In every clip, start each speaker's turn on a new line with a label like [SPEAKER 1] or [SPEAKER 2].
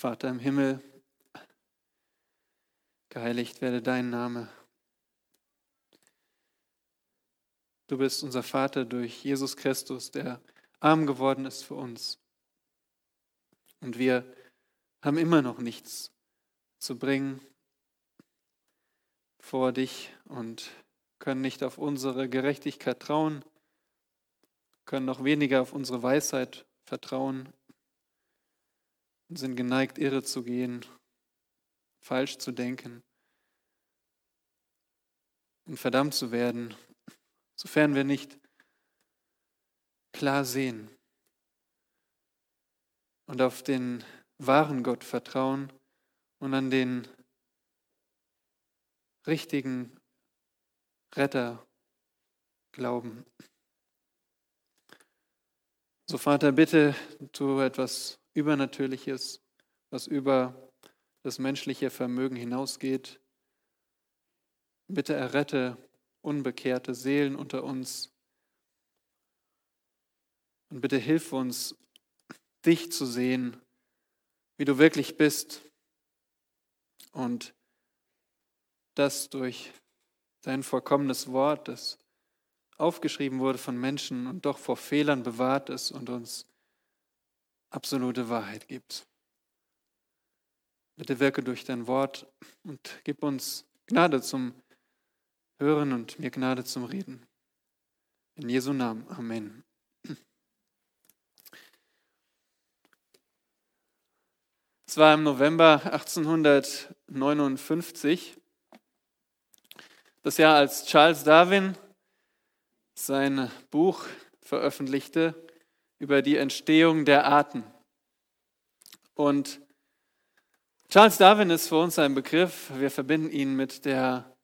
[SPEAKER 1] Vater im Himmel, geheiligt werde dein Name. Du bist unser Vater durch Jesus Christus, der arm geworden ist für uns. Und wir haben immer noch nichts zu bringen vor dich und können nicht auf unsere Gerechtigkeit trauen, können noch weniger auf unsere Weisheit vertrauen und sind geneigt, irre zu gehen, falsch zu denken und verdammt zu werden, sofern wir nicht klar sehen und auf den wahren Gott vertrauen und an den richtigen Retter glauben. So Vater, bitte tu etwas Übernatürliches, was über das menschliche Vermögen hinausgeht. Bitte errette unbekehrte Seelen unter uns. Und bitte hilf uns, dich zu sehen, wie du wirklich bist. Und das durch dein vollkommenes Wort, das aufgeschrieben wurde von Menschen und doch vor Fehlern bewahrt ist und uns absolute Wahrheit gibt. Bitte wirke durch dein Wort und gib uns Gnade zum Hören und mir Gnade zum Reden. In Jesu Namen. Amen. Es war im November 1859, das Jahr, als Charles Darwin sein Buch veröffentlichte über die Entstehung der Arten. Und Charles Darwin ist für uns ein Begriff, wir verbinden ihn mit der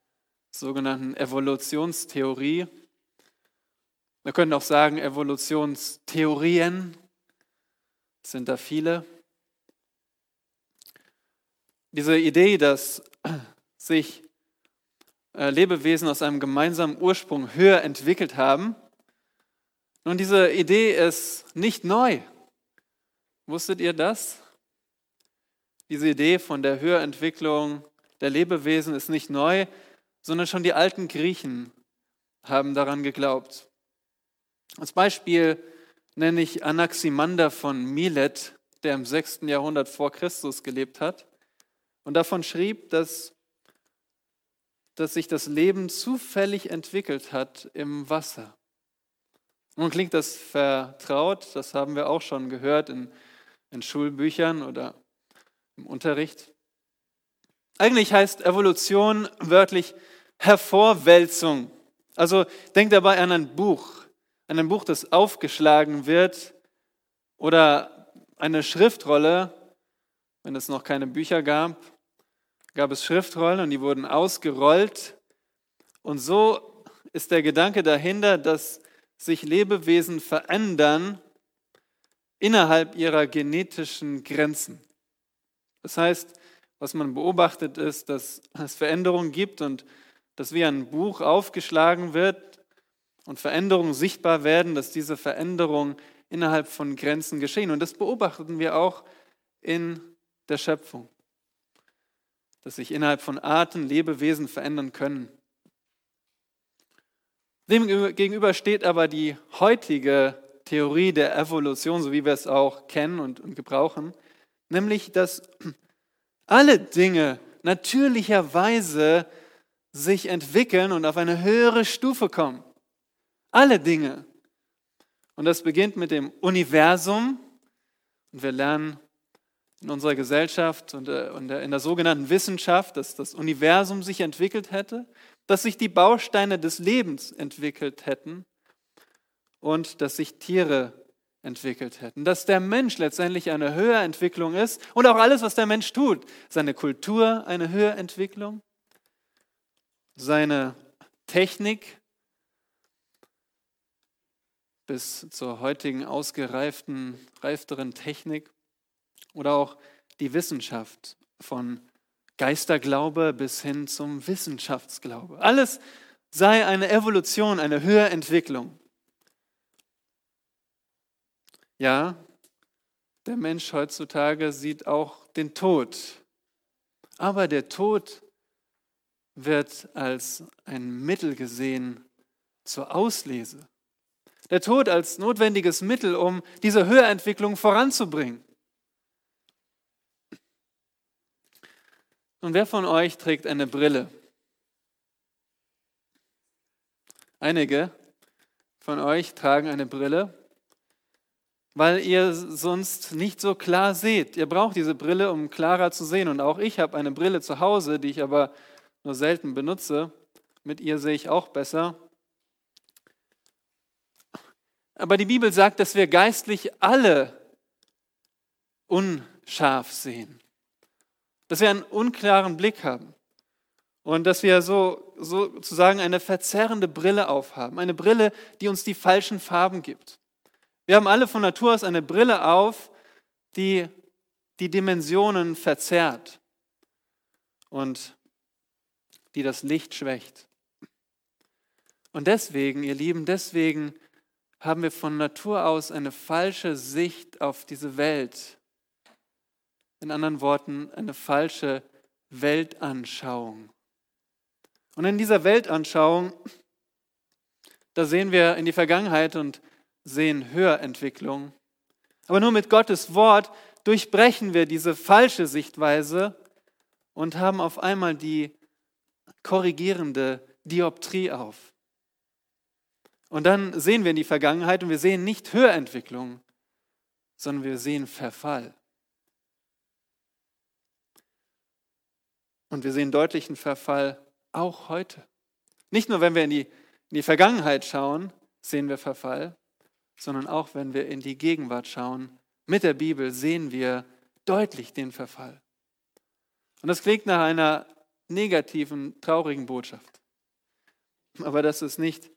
[SPEAKER 1] sogenannten Evolutionstheorie. Wir können auch sagen Evolutionstheorien, sind da viele. Diese Idee, dass sich äh, Lebewesen aus einem gemeinsamen Ursprung höher entwickelt haben. Nun, diese Idee ist nicht neu. Wusstet ihr das? Diese Idee von der Höherentwicklung der Lebewesen ist nicht neu, sondern schon die alten Griechen haben daran geglaubt. Als Beispiel nenne ich Anaximander von Milet, der im 6. Jahrhundert vor Christus gelebt hat und davon schrieb, dass dass sich das Leben zufällig entwickelt hat im Wasser. Nun klingt das vertraut, das haben wir auch schon gehört in, in Schulbüchern oder im Unterricht. Eigentlich heißt Evolution wörtlich Hervorwälzung. Also denkt dabei an ein Buch, an ein Buch, das aufgeschlagen wird oder eine Schriftrolle, wenn es noch keine Bücher gab, gab es Schriftrollen und die wurden ausgerollt. Und so ist der Gedanke dahinter, dass sich Lebewesen verändern innerhalb ihrer genetischen Grenzen. Das heißt, was man beobachtet ist, dass es Veränderungen gibt und dass wie ein Buch aufgeschlagen wird und Veränderungen sichtbar werden, dass diese Veränderungen innerhalb von Grenzen geschehen. Und das beobachten wir auch in der Schöpfung dass sich innerhalb von Arten Lebewesen verändern können. Dem gegenüber steht aber die heutige Theorie der Evolution, so wie wir es auch kennen und, und gebrauchen, nämlich dass alle Dinge natürlicherweise sich entwickeln und auf eine höhere Stufe kommen. Alle Dinge. Und das beginnt mit dem Universum. Und wir lernen in unserer Gesellschaft und äh, in der sogenannten Wissenschaft, dass das Universum sich entwickelt hätte, dass sich die Bausteine des Lebens entwickelt hätten und dass sich Tiere entwickelt hätten. Dass der Mensch letztendlich eine Höherentwicklung ist und auch alles, was der Mensch tut, seine Kultur eine Höherentwicklung, seine Technik bis zur heutigen ausgereiften, reifteren Technik. Oder auch die Wissenschaft von Geisterglaube bis hin zum Wissenschaftsglaube. Alles sei eine Evolution, eine Höherentwicklung. Ja, der Mensch heutzutage sieht auch den Tod. Aber der Tod wird als ein Mittel gesehen zur Auslese. Der Tod als notwendiges Mittel, um diese Höherentwicklung voranzubringen. Und wer von euch trägt eine Brille? Einige von euch tragen eine Brille, weil ihr sonst nicht so klar seht. Ihr braucht diese Brille, um klarer zu sehen. Und auch ich habe eine Brille zu Hause, die ich aber nur selten benutze. Mit ihr sehe ich auch besser. Aber die Bibel sagt, dass wir geistlich alle unscharf sehen. Dass wir einen unklaren Blick haben. Und dass wir so, sozusagen eine verzerrende Brille aufhaben. Eine Brille, die uns die falschen Farben gibt. Wir haben alle von Natur aus eine Brille auf, die die Dimensionen verzerrt und die das Licht schwächt. Und deswegen, ihr Lieben, deswegen haben wir von Natur aus eine falsche Sicht auf diese Welt. In anderen Worten, eine falsche Weltanschauung. Und in dieser Weltanschauung, da sehen wir in die Vergangenheit und sehen Höherentwicklung. Aber nur mit Gottes Wort durchbrechen wir diese falsche Sichtweise und haben auf einmal die korrigierende Dioptrie auf. Und dann sehen wir in die Vergangenheit und wir sehen nicht Höherentwicklung, sondern wir sehen Verfall. Und wir sehen deutlichen Verfall auch heute. Nicht nur, wenn wir in die, in die Vergangenheit schauen, sehen wir Verfall, sondern auch wenn wir in die Gegenwart schauen, mit der Bibel sehen wir deutlich den Verfall. Und das klingt nach einer negativen, traurigen Botschaft. Aber das ist nicht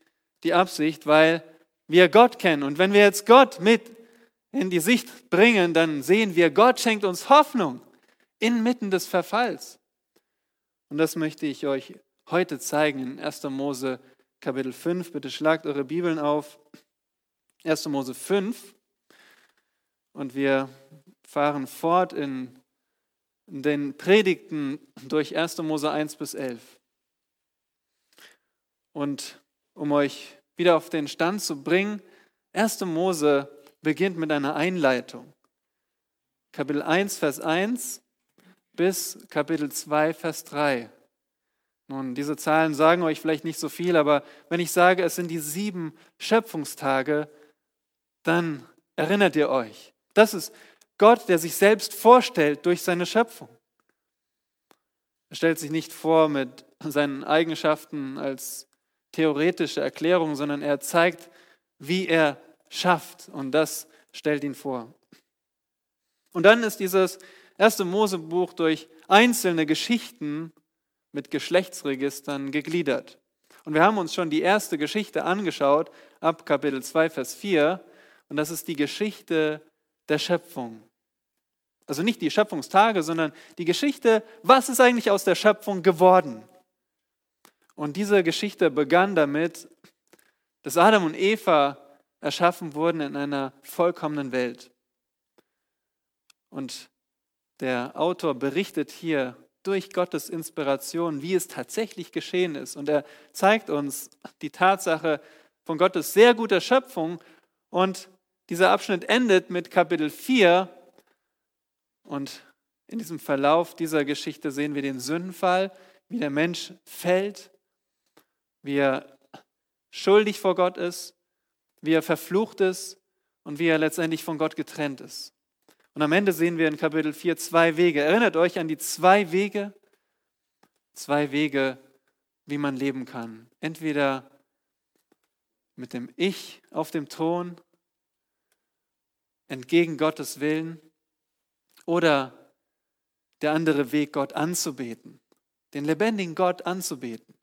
[SPEAKER 1] die Absicht, weil wir Gott kennen. Und wenn wir jetzt Gott mit in die Sicht bringen, dann sehen wir, Gott schenkt uns Hoffnung inmitten des Verfalls. Und das möchte ich euch heute zeigen in 1. Mose Kapitel 5. Bitte schlagt eure Bibeln auf. 1. Mose 5. Und wir fahren fort in den Predigten durch 1. Mose 1 bis 11. Und um euch wieder auf den Stand zu bringen, 1. Mose beginnt mit einer Einleitung. Kapitel 1, Vers 1 bis Kapitel 2, Vers 3. Nun, diese Zahlen sagen euch vielleicht nicht so viel, aber wenn ich sage, es sind die sieben Schöpfungstage, dann erinnert ihr euch. Das ist Gott, der sich selbst vorstellt durch seine Schöpfung. Er stellt sich nicht vor mit seinen Eigenschaften als theoretische Erklärung, sondern er zeigt, wie er schafft. Und das stellt ihn vor. Und dann ist dieses erste Mosebuch durch einzelne Geschichten mit Geschlechtsregistern gegliedert. Und wir haben uns schon die erste Geschichte angeschaut, ab Kapitel 2, Vers 4. Und das ist die Geschichte der Schöpfung. Also nicht die Schöpfungstage, sondern die Geschichte, was ist eigentlich aus der Schöpfung geworden? Und diese Geschichte begann damit, dass Adam und Eva erschaffen wurden in einer vollkommenen Welt. Und der Autor berichtet hier durch Gottes Inspiration, wie es tatsächlich geschehen ist. Und er zeigt uns die Tatsache von Gottes sehr guter Schöpfung. Und dieser Abschnitt endet mit Kapitel 4. Und in diesem Verlauf dieser Geschichte sehen wir den Sündenfall, wie der Mensch fällt, wie er schuldig vor Gott ist, wie er verflucht ist und wie er letztendlich von Gott getrennt ist. Und am Ende sehen wir in Kapitel 4 zwei Wege. Erinnert euch an die zwei Wege, zwei Wege, wie man leben kann. Entweder mit dem Ich auf dem Thron, entgegen Gottes Willen, oder der andere Weg, Gott anzubeten, den lebendigen Gott anzubeten.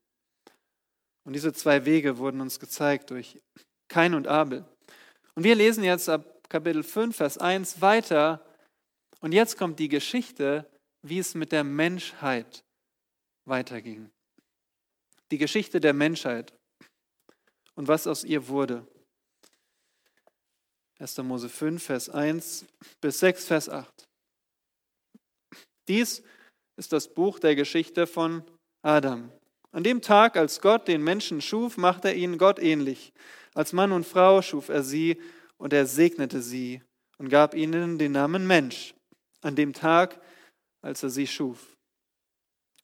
[SPEAKER 1] Und diese zwei Wege wurden uns gezeigt durch Kain und Abel. Und wir lesen jetzt ab Kapitel 5, Vers 1 weiter. Und jetzt kommt die Geschichte, wie es mit der Menschheit weiterging. Die Geschichte der Menschheit und was aus ihr wurde. 1. Mose 5, Vers 1 bis 6, Vers 8. Dies ist das Buch der Geschichte von Adam. An dem Tag, als Gott den Menschen schuf, machte er ihn Gott ähnlich. Als Mann und Frau schuf er sie und er segnete sie und gab ihnen den Namen Mensch. An dem Tag, als er sie schuf.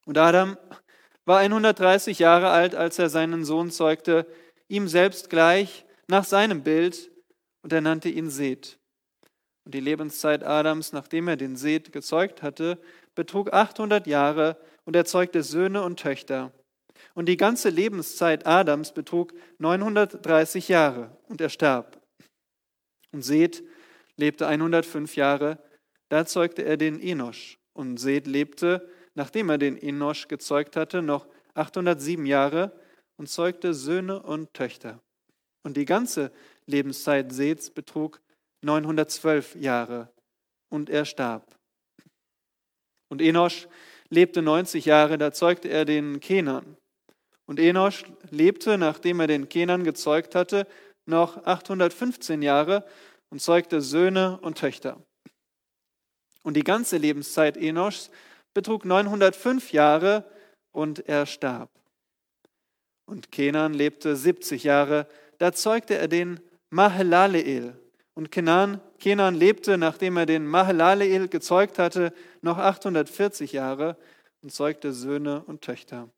[SPEAKER 1] Und Adam war 130 Jahre alt, als er seinen Sohn zeugte, ihm selbst gleich, nach seinem Bild, und er nannte ihn Seth. Und die Lebenszeit Adams, nachdem er den Seth gezeugt hatte, betrug 800 Jahre und er zeugte Söhne und Töchter. Und die ganze Lebenszeit Adams betrug 930 Jahre und er starb. Und Seth lebte 105 Jahre, da zeugte er den Enosch. Und Seth lebte, nachdem er den Enosch gezeugt hatte, noch 807 Jahre und zeugte Söhne und Töchter. Und die ganze Lebenszeit Seths betrug 912 Jahre und er starb. Und Enosch lebte 90 Jahre, da zeugte er den Kenan. Und Enosch lebte, nachdem er den Kenan gezeugt hatte, noch 815 Jahre und zeugte Söhne und Töchter. Und die ganze Lebenszeit Enoschs betrug 905 Jahre und er starb. Und Kenan lebte 70 Jahre, da zeugte er den Mahalaleel. Und Kenan, Kenan lebte, nachdem er den Mahalaleel gezeugt hatte, noch 840 Jahre und zeugte Söhne und Töchter.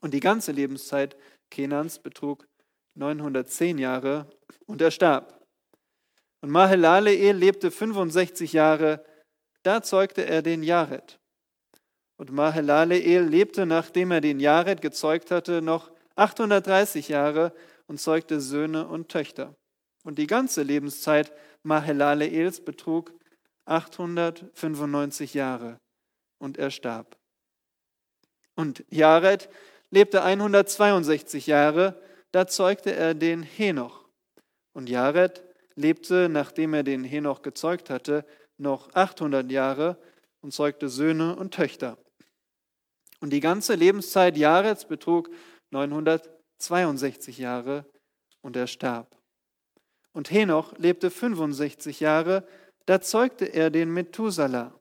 [SPEAKER 1] Und die ganze Lebenszeit Kenans betrug 910 Jahre und er starb. Und Mahalaleel lebte 65 Jahre, da zeugte er den Jared. Und Mahalaleel lebte, nachdem er den Jared gezeugt hatte, noch 830 Jahre und zeugte Söhne und Töchter. Und die ganze Lebenszeit Mahalaleels betrug 895 Jahre und er starb. Und Jared lebte 162 Jahre, da zeugte er den Henoch. Und Jared lebte, nachdem er den Henoch gezeugt hatte, noch 800 Jahre und zeugte Söhne und Töchter. Und die ganze Lebenszeit Jareds betrug 962 Jahre und er starb. Und Henoch lebte 65 Jahre, da zeugte er den Methuselah.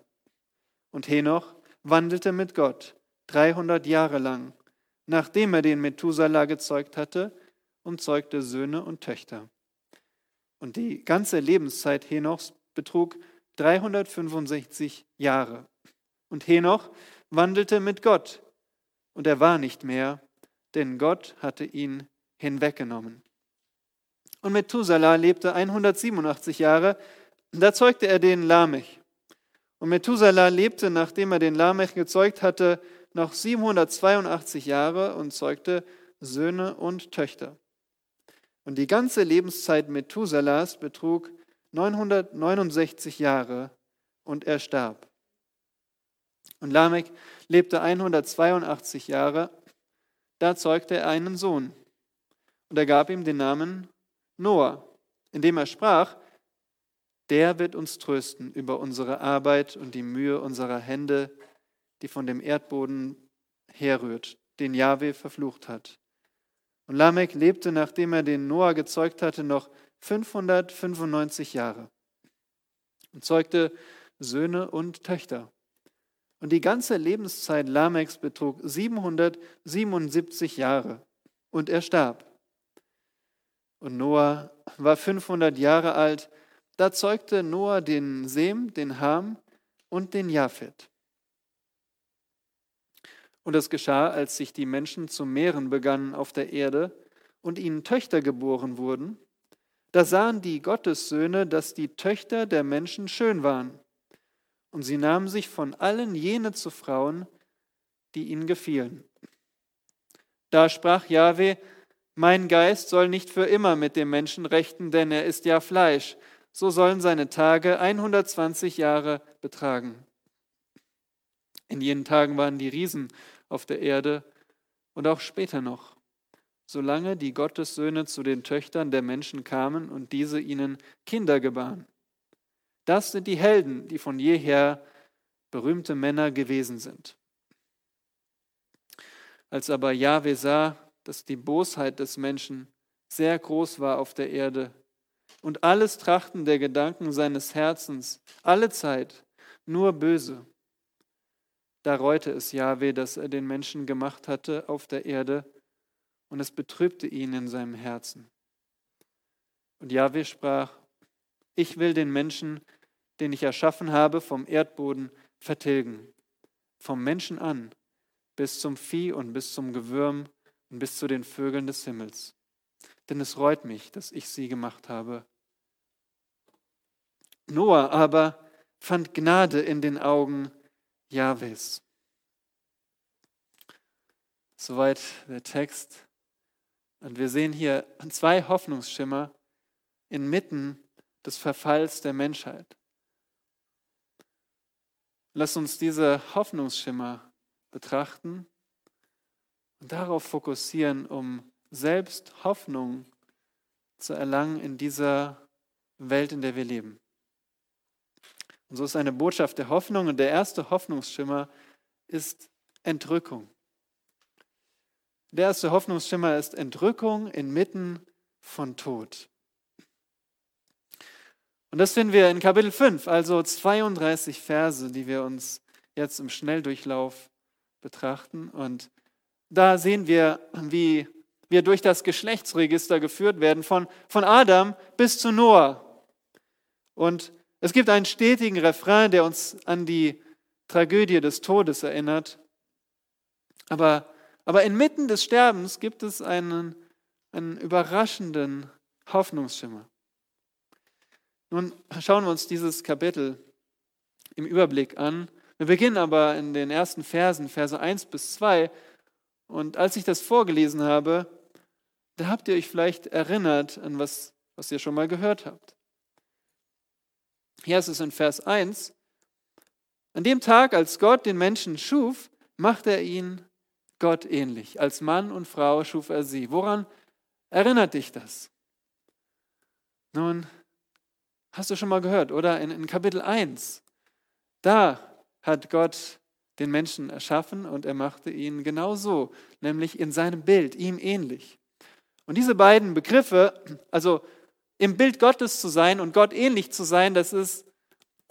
[SPEAKER 1] Und Henoch wandelte mit Gott 300 Jahre lang, nachdem er den Methuselah gezeugt hatte, und zeugte Söhne und Töchter. Und die ganze Lebenszeit Henochs betrug 365 Jahre. Und Henoch wandelte mit Gott, und er war nicht mehr, denn Gott hatte ihn hinweggenommen. Und Methuselah lebte 187 Jahre, da zeugte er den Lamech. Und Methuselah lebte, nachdem er den Lamech gezeugt hatte, noch 782 Jahre und zeugte Söhne und Töchter. Und die ganze Lebenszeit Methuselahs betrug 969 Jahre und er starb. Und Lamech lebte 182 Jahre, da zeugte er einen Sohn. Und er gab ihm den Namen Noah, indem er sprach, der wird uns trösten über unsere Arbeit und die Mühe unserer Hände, die von dem Erdboden herrührt, den Jahwe verflucht hat. Und Lamech lebte, nachdem er den Noah gezeugt hatte, noch 595 Jahre und zeugte Söhne und Töchter. Und die ganze Lebenszeit Lamechs betrug 777 Jahre und er starb. Und Noah war 500 Jahre alt, da zeugte Noah den Sem, den Ham und den Japhet. Und es geschah, als sich die Menschen zu mehren begannen auf der Erde und ihnen Töchter geboren wurden, da sahen die Gottessöhne, dass die Töchter der Menschen schön waren. Und sie nahmen sich von allen jene zu Frauen, die ihnen gefielen. Da sprach Jahwe, mein Geist soll nicht für immer mit dem Menschen rechten, denn er ist ja Fleisch. So sollen seine Tage 120 Jahre betragen. In jenen Tagen waren die Riesen auf der Erde und auch später noch solange die Gottessöhne zu den Töchtern der Menschen kamen und diese ihnen Kinder gebaren. Das sind die Helden, die von jeher berühmte Männer gewesen sind. Als aber Jahwe sah, dass die Bosheit des Menschen sehr groß war auf der Erde und alles Trachten der Gedanken seines Herzens, alle Zeit nur böse. Da reute es Jahwe, dass er den Menschen gemacht hatte auf der Erde, und es betrübte ihn in seinem Herzen. Und Jahwe sprach, ich will den Menschen, den ich erschaffen habe, vom Erdboden vertilgen, vom Menschen an bis zum Vieh und bis zum Gewürm und bis zu den Vögeln des Himmels. Denn es reut mich, dass ich sie gemacht habe. Noah aber fand Gnade in den Augen Jahwes. Soweit der Text. Und wir sehen hier zwei Hoffnungsschimmer inmitten des Verfalls der Menschheit. Lass uns diese Hoffnungsschimmer betrachten und darauf fokussieren, um selbst Hoffnung zu erlangen in dieser Welt, in der wir leben. Und so ist eine Botschaft der Hoffnung und der erste Hoffnungsschimmer ist Entrückung. Der erste Hoffnungsschimmer ist Entrückung inmitten von Tod. Und das finden wir in Kapitel 5, also 32 Verse, die wir uns jetzt im Schnelldurchlauf betrachten. Und da sehen wir, wie wir durch das Geschlechtsregister geführt werden, von, von Adam bis zu Noah. Und es gibt einen stetigen Refrain, der uns an die Tragödie des Todes erinnert. Aber, aber inmitten des Sterbens gibt es einen, einen überraschenden Hoffnungsschimmer. Nun schauen wir uns dieses Kapitel im Überblick an. Wir beginnen aber in den ersten Versen, Verse 1 bis 2. Und als ich das vorgelesen habe, da habt ihr euch vielleicht erinnert an was, was ihr schon mal gehört habt. Hier ist es in Vers 1. An dem Tag, als Gott den Menschen schuf, machte er ihn Gott ähnlich. Als Mann und Frau schuf er sie. Woran erinnert dich das? Nun, hast du schon mal gehört, oder? In, in Kapitel 1, da hat Gott den Menschen erschaffen und er machte ihn genauso, nämlich in seinem Bild, ihm ähnlich. Und diese beiden Begriffe, also im Bild Gottes zu sein und Gott ähnlich zu sein, das ist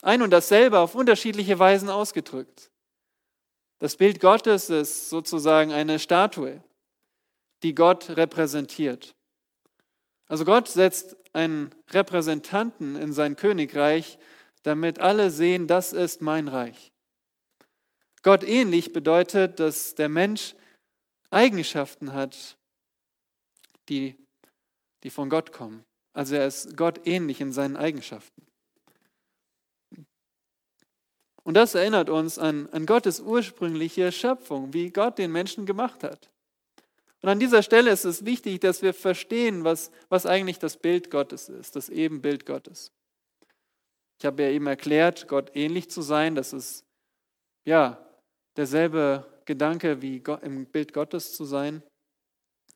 [SPEAKER 1] ein und dasselbe auf unterschiedliche Weisen ausgedrückt. Das Bild Gottes ist sozusagen eine Statue, die Gott repräsentiert. Also Gott setzt einen Repräsentanten in sein Königreich, damit alle sehen, das ist mein Reich. Gott ähnlich bedeutet, dass der Mensch Eigenschaften hat, die, die von Gott kommen. Also er ist Gott ähnlich in seinen Eigenschaften. Und das erinnert uns an, an Gottes ursprüngliche Schöpfung, wie Gott den Menschen gemacht hat. Und an dieser Stelle ist es wichtig, dass wir verstehen, was, was eigentlich das Bild Gottes ist, das Ebenbild Gottes. Ich habe ja eben erklärt, Gott ähnlich zu sein, das ist ja derselbe Gedanke wie im Bild Gottes zu sein.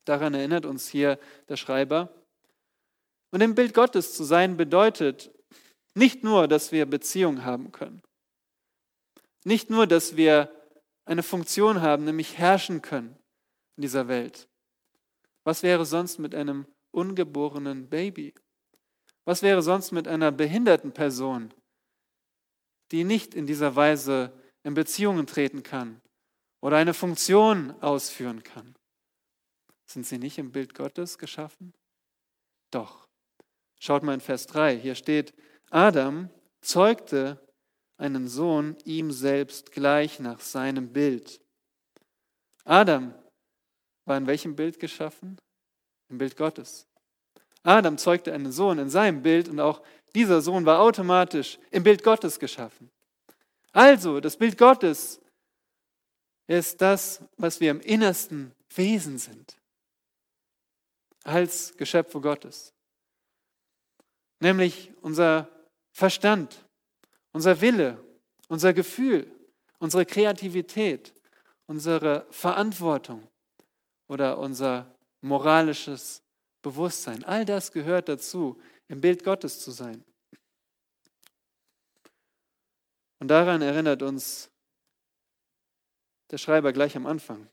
[SPEAKER 1] Daran erinnert uns hier der Schreiber. Und im Bild Gottes zu sein bedeutet nicht nur, dass wir Beziehung haben können. Nicht nur, dass wir eine Funktion haben, nämlich herrschen können in dieser Welt. Was wäre sonst mit einem ungeborenen Baby? Was wäre sonst mit einer behinderten Person, die nicht in dieser Weise in Beziehungen treten kann oder eine Funktion ausführen kann? Sind sie nicht im Bild Gottes geschaffen? Doch. Schaut mal in Vers 3, hier steht, Adam zeugte einen Sohn ihm selbst gleich nach seinem Bild. Adam war in welchem Bild geschaffen? Im Bild Gottes. Adam zeugte einen Sohn in seinem Bild und auch dieser Sohn war automatisch im Bild Gottes geschaffen. Also, das Bild Gottes ist das, was wir im innersten Wesen sind, als Geschöpfe Gottes nämlich unser Verstand, unser Wille, unser Gefühl, unsere Kreativität, unsere Verantwortung oder unser moralisches Bewusstsein. All das gehört dazu, im Bild Gottes zu sein. Und daran erinnert uns der Schreiber gleich am Anfang.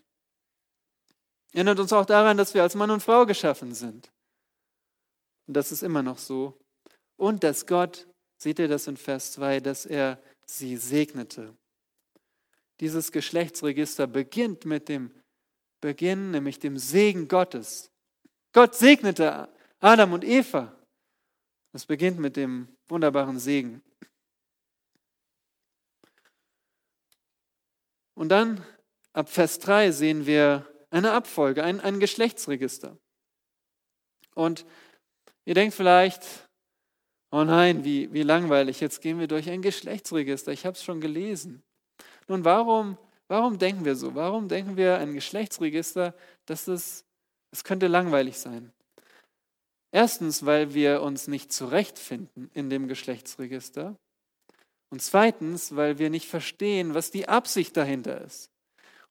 [SPEAKER 1] Erinnert uns auch daran, dass wir als Mann und Frau geschaffen sind. Und das ist immer noch so und dass Gott, seht ihr das in Vers 2, dass er sie segnete. Dieses Geschlechtsregister beginnt mit dem Beginn, nämlich dem Segen Gottes. Gott segnete Adam und Eva. Es beginnt mit dem wunderbaren Segen. Und dann ab Vers 3 sehen wir eine Abfolge, ein, ein Geschlechtsregister. Und ihr denkt vielleicht, oh nein, wie, wie langweilig, jetzt gehen wir durch ein Geschlechtsregister, ich habe es schon gelesen. Nun, warum, warum denken wir so? Warum denken wir ein Geschlechtsregister, dass es, es könnte langweilig sein? Erstens, weil wir uns nicht zurechtfinden in dem Geschlechtsregister. Und zweitens, weil wir nicht verstehen, was die Absicht dahinter ist.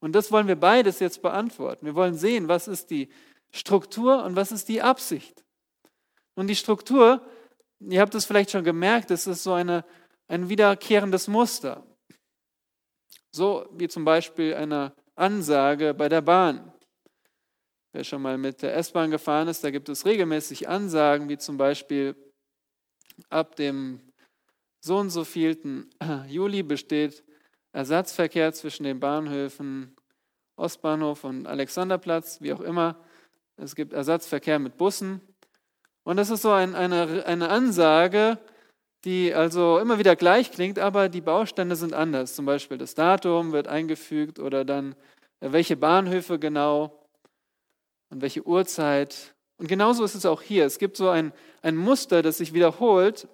[SPEAKER 1] Und das wollen wir beides jetzt beantworten. Wir wollen sehen, was ist die Struktur und was ist die Absicht. Und die Struktur, ihr habt es vielleicht schon gemerkt, es ist so eine, ein wiederkehrendes Muster. So wie zum Beispiel eine Ansage bei der Bahn. Wer schon mal mit der S-Bahn gefahren ist, da gibt es regelmäßig Ansagen, wie zum Beispiel ab dem so und so vielten Juli besteht Ersatzverkehr zwischen den Bahnhöfen Ostbahnhof und Alexanderplatz, wie auch immer. Es gibt Ersatzverkehr mit Bussen. Und das ist so ein, eine, eine Ansage, die also immer wieder gleich klingt, aber die Baustände sind anders. Zum Beispiel das Datum wird eingefügt oder dann äh, welche Bahnhöfe genau und welche Uhrzeit. Und genauso ist es auch hier. Es gibt so ein, ein Muster, das sich wiederholt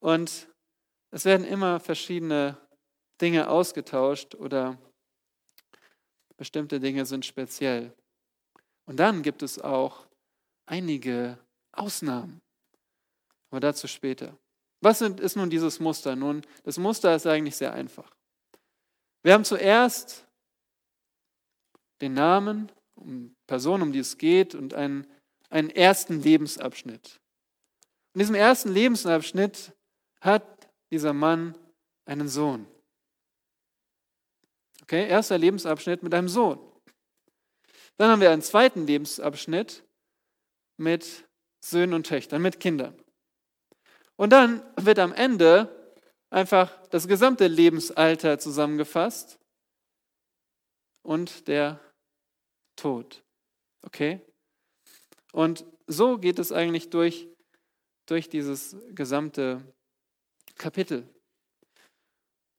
[SPEAKER 1] und es werden immer verschiedene Dinge ausgetauscht oder bestimmte Dinge sind speziell. Und dann gibt es auch einige Ausnahmen. Aber dazu später. Was ist nun dieses Muster? Nun, das Muster ist eigentlich sehr einfach. Wir haben zuerst den Namen, um Person, um die es geht, und einen, einen ersten Lebensabschnitt. In diesem ersten Lebensabschnitt hat dieser Mann einen Sohn. Okay, erster Lebensabschnitt mit einem Sohn. Dann haben wir einen zweiten Lebensabschnitt mit Söhnen und Töchtern, mit Kindern. Und dann wird am Ende einfach das gesamte Lebensalter zusammengefasst und der Tod. Okay? Und so geht es eigentlich durch, durch dieses gesamte Kapitel.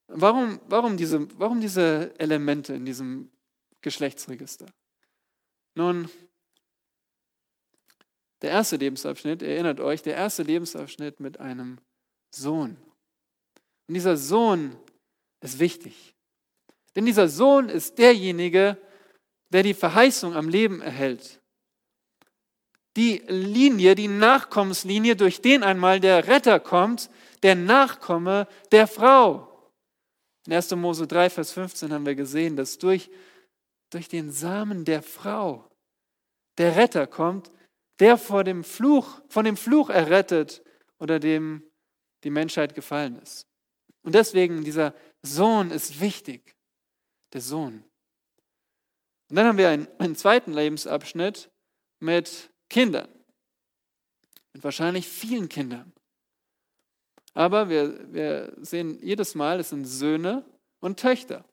[SPEAKER 1] Warum, warum, diese, warum diese Elemente in diesem Geschlechtsregister? Nun, der erste Lebensabschnitt, erinnert euch, der erste Lebensabschnitt mit einem Sohn. Und dieser Sohn ist wichtig. Denn dieser Sohn ist derjenige, der die Verheißung am Leben erhält. Die Linie, die Nachkommenslinie, durch den einmal der Retter kommt, der Nachkomme der Frau. In 1. Mose 3, Vers 15 haben wir gesehen, dass durch, durch den Samen der Frau der Retter kommt, der vor dem Fluch, von dem Fluch errettet, unter dem die Menschheit gefallen ist. Und deswegen, dieser Sohn ist wichtig. Der Sohn. Und dann haben wir einen, einen zweiten Lebensabschnitt mit Kindern. Mit wahrscheinlich vielen Kindern. Aber wir, wir sehen jedes Mal, es sind Söhne und Töchter.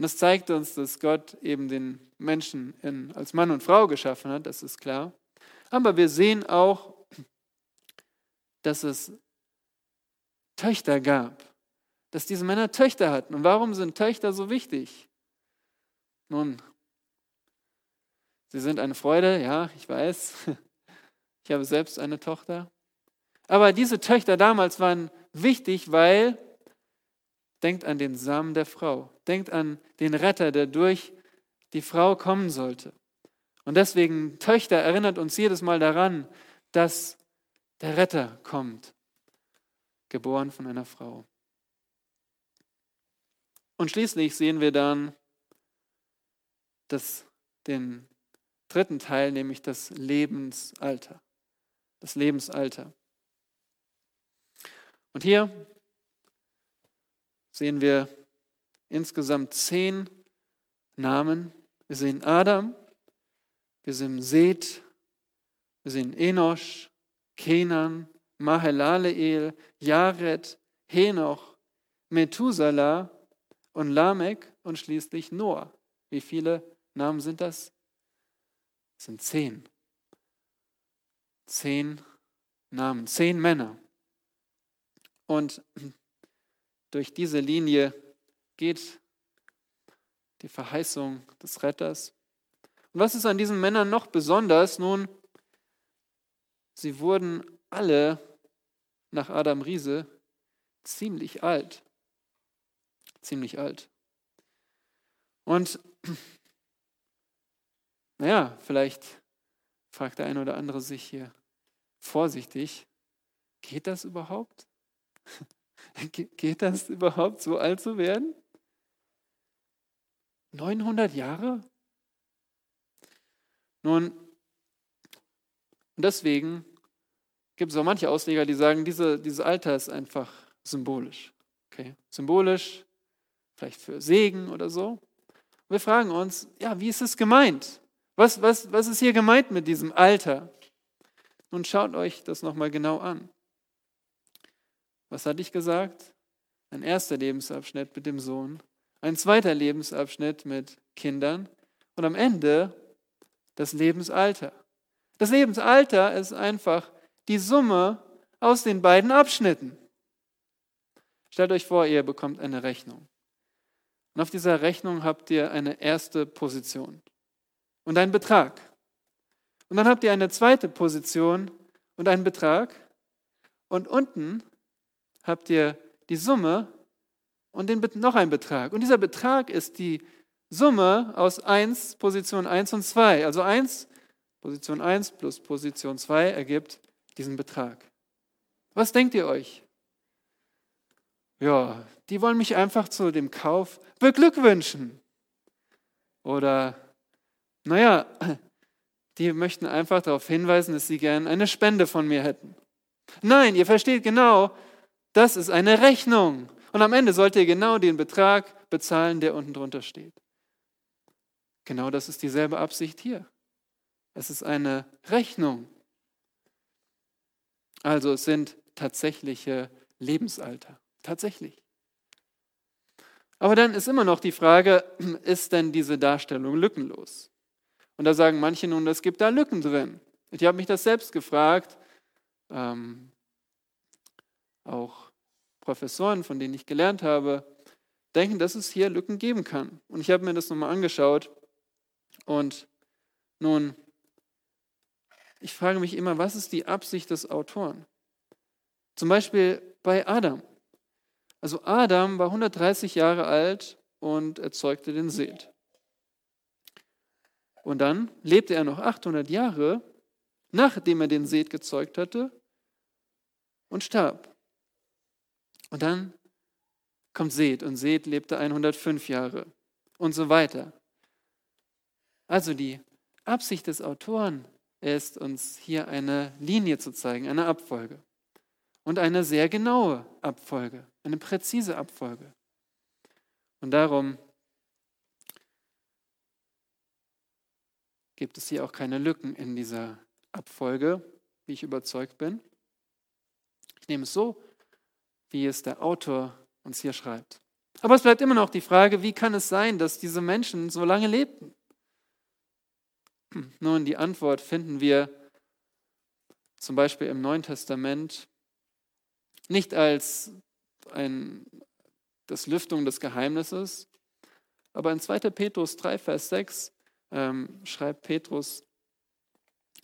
[SPEAKER 1] Und das zeigt uns, dass Gott eben den Menschen in, als Mann und Frau geschaffen hat, das ist klar. Aber wir sehen auch, dass es Töchter gab, dass diese Männer Töchter hatten. Und warum sind Töchter so wichtig? Nun, sie sind eine Freude, ja, ich weiß. Ich habe selbst eine Tochter. Aber diese Töchter damals waren wichtig, weil, denkt an den Samen der Frau, denkt an den Retter, der durch die Frau kommen sollte. Und deswegen, Töchter erinnert uns jedes Mal daran, dass der Retter kommt, geboren von einer Frau. Und schließlich sehen wir dann das, den dritten Teil, nämlich das Lebensalter. Das Lebensalter. Und hier sehen wir insgesamt zehn Namen. Wir sehen Adam, wir sehen Seth, wir sehen Enosch, Kenan, Mahelaleel, Jared, Henoch, Methuselah und Lamek und schließlich Noah. Wie viele Namen sind das? Das sind zehn. Zehn Namen, zehn Männer. Und durch diese Linie geht die Verheißung des Retters. Und was ist an diesen Männern noch besonders? Nun, sie wurden alle nach Adam Riese ziemlich alt. Ziemlich alt. Und naja, vielleicht fragt der eine oder andere sich hier vorsichtig, geht das überhaupt? Geht das überhaupt, so alt zu werden? 900 Jahre? Nun, deswegen gibt es auch manche Ausleger, die sagen, diese, dieses Alter ist einfach symbolisch. Okay? Symbolisch, vielleicht für Segen oder so. Wir fragen uns, ja, wie ist es gemeint? Was, was, was ist hier gemeint mit diesem Alter? Nun schaut euch das nochmal genau an. Was hatte ich gesagt? Ein erster Lebensabschnitt mit dem Sohn, ein zweiter Lebensabschnitt mit Kindern und am Ende das Lebensalter. Das Lebensalter ist einfach die Summe aus den beiden Abschnitten. Stellt euch vor, ihr bekommt eine Rechnung. Und auf dieser Rechnung habt ihr eine erste Position und einen Betrag. Und dann habt ihr eine zweite Position und einen Betrag. Und unten habt ihr die Summe und den, noch einen Betrag. Und dieser Betrag ist die Summe aus 1, Position 1 und 2. Also 1, Position 1 plus Position 2 ergibt diesen Betrag. Was denkt ihr euch? Ja, die wollen mich einfach zu dem Kauf beglückwünschen. Oder, naja, die möchten einfach darauf hinweisen, dass sie gern eine Spende von mir hätten. Nein, ihr versteht genau, das ist eine Rechnung. Und am Ende sollt ihr genau den Betrag bezahlen, der unten drunter steht. Genau das ist dieselbe Absicht hier. Es ist eine Rechnung. Also es sind tatsächliche Lebensalter. Tatsächlich. Aber dann ist immer noch die Frage, ist denn diese Darstellung lückenlos? Und da sagen manche nun, es gibt da Lücken drin. Ich habe mich das selbst gefragt. Ähm, auch Professoren, von denen ich gelernt habe, denken, dass es hier Lücken geben kann. Und ich habe mir das nochmal angeschaut. Und nun, ich frage mich immer, was ist die Absicht des Autoren? Zum Beispiel bei Adam. Also Adam war 130 Jahre alt und erzeugte den Seth. Und dann lebte er noch 800 Jahre, nachdem er den Seth gezeugt hatte, und starb. Und dann kommt Seth und Seth lebte 105 Jahre und so weiter. Also die Absicht des Autoren ist, uns hier eine Linie zu zeigen, eine Abfolge. Und eine sehr genaue Abfolge, eine präzise Abfolge. Und darum gibt es hier auch keine Lücken in dieser Abfolge, wie ich überzeugt bin. Ich nehme es so, wie es der Autor uns hier schreibt. Aber es bleibt immer noch die Frage, wie kann es sein, dass diese Menschen so lange lebten? Nun, die Antwort finden wir zum Beispiel im Neuen Testament nicht als ein, das Lüftung des Geheimnisses, aber in 2. Petrus 3, Vers 6 ähm, schreibt Petrus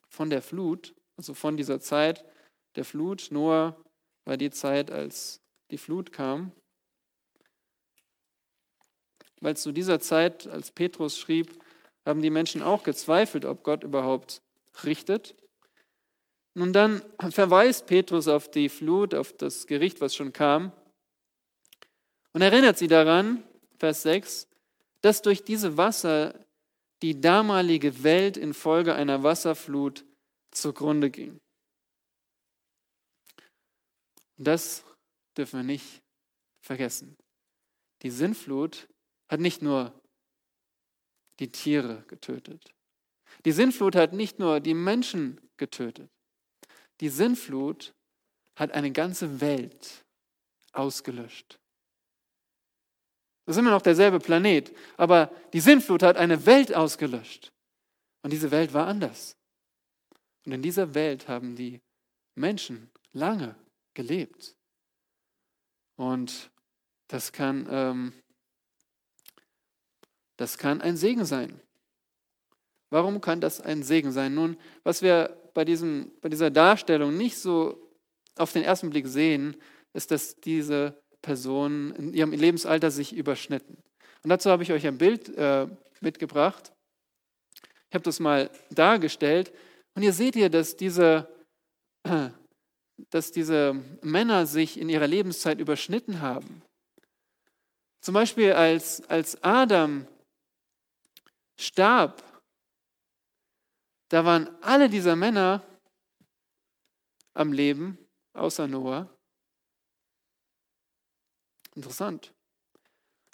[SPEAKER 1] von der Flut, also von dieser Zeit der Flut. Noah war die Zeit, als die Flut kam. Weil zu dieser Zeit, als Petrus schrieb, haben die Menschen auch gezweifelt, ob Gott überhaupt richtet. Nun dann verweist Petrus auf die Flut, auf das Gericht, was schon kam, und erinnert sie daran, Vers 6, dass durch diese Wasser die damalige Welt infolge einer Wasserflut zugrunde ging. Und das dürfen wir nicht vergessen. Die Sintflut hat nicht nur die Tiere getötet. Die Sintflut hat nicht nur die Menschen getötet. Die Sintflut hat eine ganze Welt ausgelöscht. Das ist immer noch derselbe Planet, aber die Sintflut hat eine Welt ausgelöscht. Und diese Welt war anders. Und in dieser Welt haben die Menschen lange gelebt. Und das kann, ähm, das kann ein Segen sein. Warum kann das ein Segen sein? Nun, was wir bei, diesem, bei dieser Darstellung nicht so auf den ersten Blick sehen, ist, dass diese Personen in ihrem Lebensalter sich überschnitten. Und dazu habe ich euch ein Bild äh, mitgebracht. Ich habe das mal dargestellt. Und ihr seht hier, dass diese, dass diese Männer sich in ihrer Lebenszeit überschnitten haben. Zum Beispiel als, als Adam starb, da waren alle dieser Männer am Leben, außer Noah. Interessant.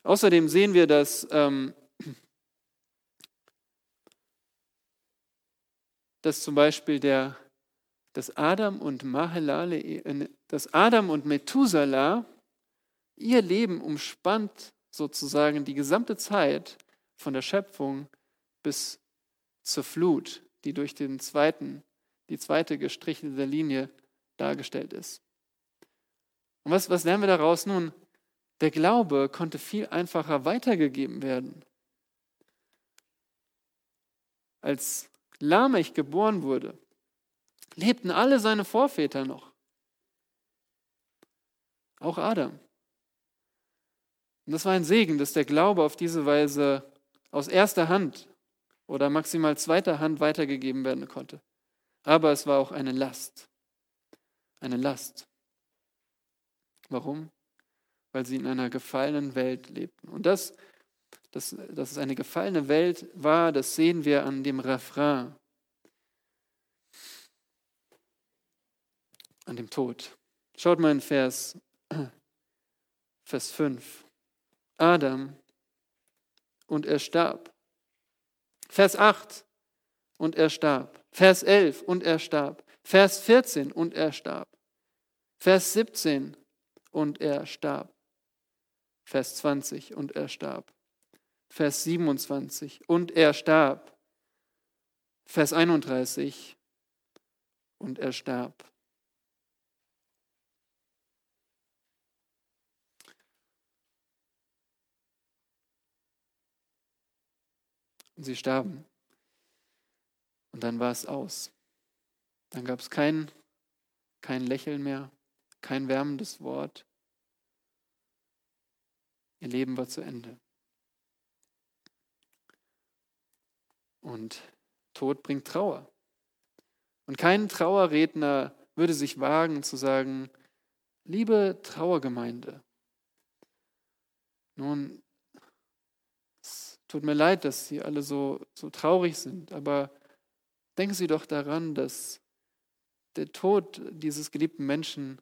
[SPEAKER 1] Außerdem sehen wir, dass, ähm, dass zum Beispiel der, dass Adam und Mahelale, äh, dass Adam und Methuselah ihr Leben umspannt sozusagen die gesamte Zeit von der Schöpfung bis zur Flut, die durch den zweiten, die zweite gestrichelte Linie dargestellt ist. Und was, was lernen wir daraus? Nun, der Glaube konnte viel einfacher weitergegeben werden. Als Lamech geboren wurde, lebten alle seine Vorväter noch. Auch Adam. Und das war ein Segen, dass der Glaube auf diese Weise aus erster Hand oder maximal zweiter Hand weitergegeben werden konnte. Aber es war auch eine Last. Eine Last. Warum? weil sie in einer gefallenen Welt lebten. Und das, das, dass es eine gefallene Welt war, das sehen wir an dem Refrain, an dem Tod. Schaut mal in Vers, Vers 5. Adam und er starb. Vers 8 und er starb. Vers 11 und er starb. Vers 14 und er starb. Vers 17 und er starb. Vers 20, und er starb. Vers 27, und er starb. Vers 31, und er starb. Und sie starben. Und dann war es aus. Dann gab es kein, kein Lächeln mehr, kein wärmendes Wort, Ihr Leben war zu Ende. Und Tod bringt Trauer. Und kein Trauerredner würde sich wagen zu sagen, liebe Trauergemeinde, nun, tut mir leid, dass Sie alle so, so traurig sind, aber denken Sie doch daran, dass der Tod dieses geliebten Menschen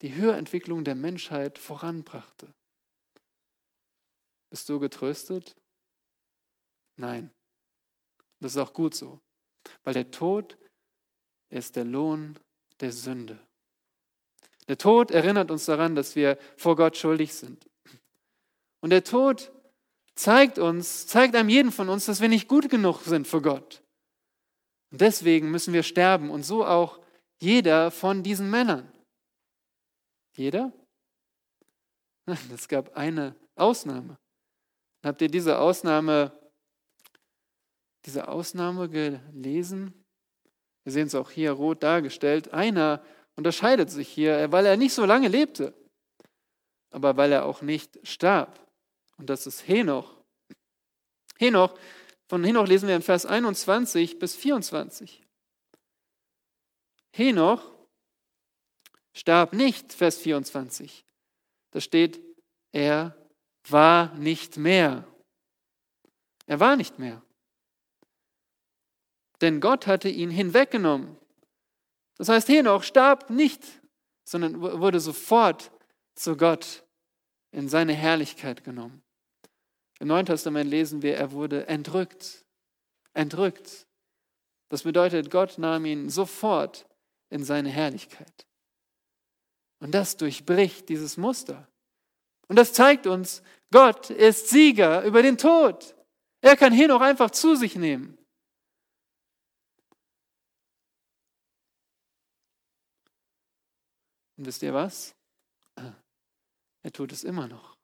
[SPEAKER 1] die Höherentwicklung der Menschheit voranbrachte. Bist du getröstet? Nein. Das ist auch gut so, weil der Tod ist der Lohn der Sünde. Der Tod erinnert uns daran, dass wir vor Gott schuldig sind. Und der Tod zeigt uns, zeigt einem jeden von uns, dass wir nicht gut genug sind für Gott. Und deswegen müssen wir sterben und so auch jeder von diesen Männern. Jeder? Es gab eine Ausnahme. Habt ihr diese Ausnahme, diese Ausnahme gelesen? Wir sehen es auch hier rot dargestellt. Einer unterscheidet sich hier, weil er nicht so lange lebte, aber weil er auch nicht starb. Und das ist Henoch. Henoch, von Henoch lesen wir in Vers 21 bis 24. Henoch starb nicht, Vers 24. Da steht, er war nicht mehr. Er war nicht mehr. Denn Gott hatte ihn hinweggenommen. Das heißt, Henoch starb nicht, sondern wurde sofort zu Gott in seine Herrlichkeit genommen. Im Neuen Testament lesen wir, er wurde entrückt. Entrückt. Das bedeutet, Gott nahm ihn sofort in seine Herrlichkeit. Und das durchbricht dieses Muster. Und das zeigt uns, Gott ist Sieger über den Tod. Er kann Henoch einfach zu sich nehmen. Und wisst ihr was? Er tut es immer noch.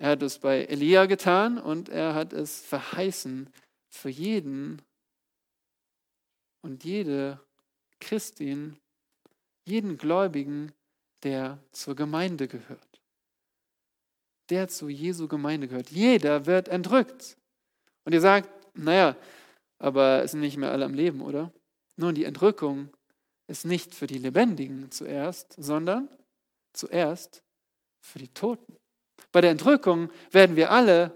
[SPEAKER 1] Er hat es bei Elia getan und er hat es verheißen für jeden und jede Christin, jeden Gläubigen, der zur Gemeinde gehört. Der zu Jesu Gemeinde gehört. Jeder wird entrückt. Und ihr sagt, naja, aber es sind nicht mehr alle am Leben, oder? Nun, die Entrückung ist nicht für die Lebendigen zuerst, sondern zuerst für die Toten. Bei der Entrückung werden wir alle,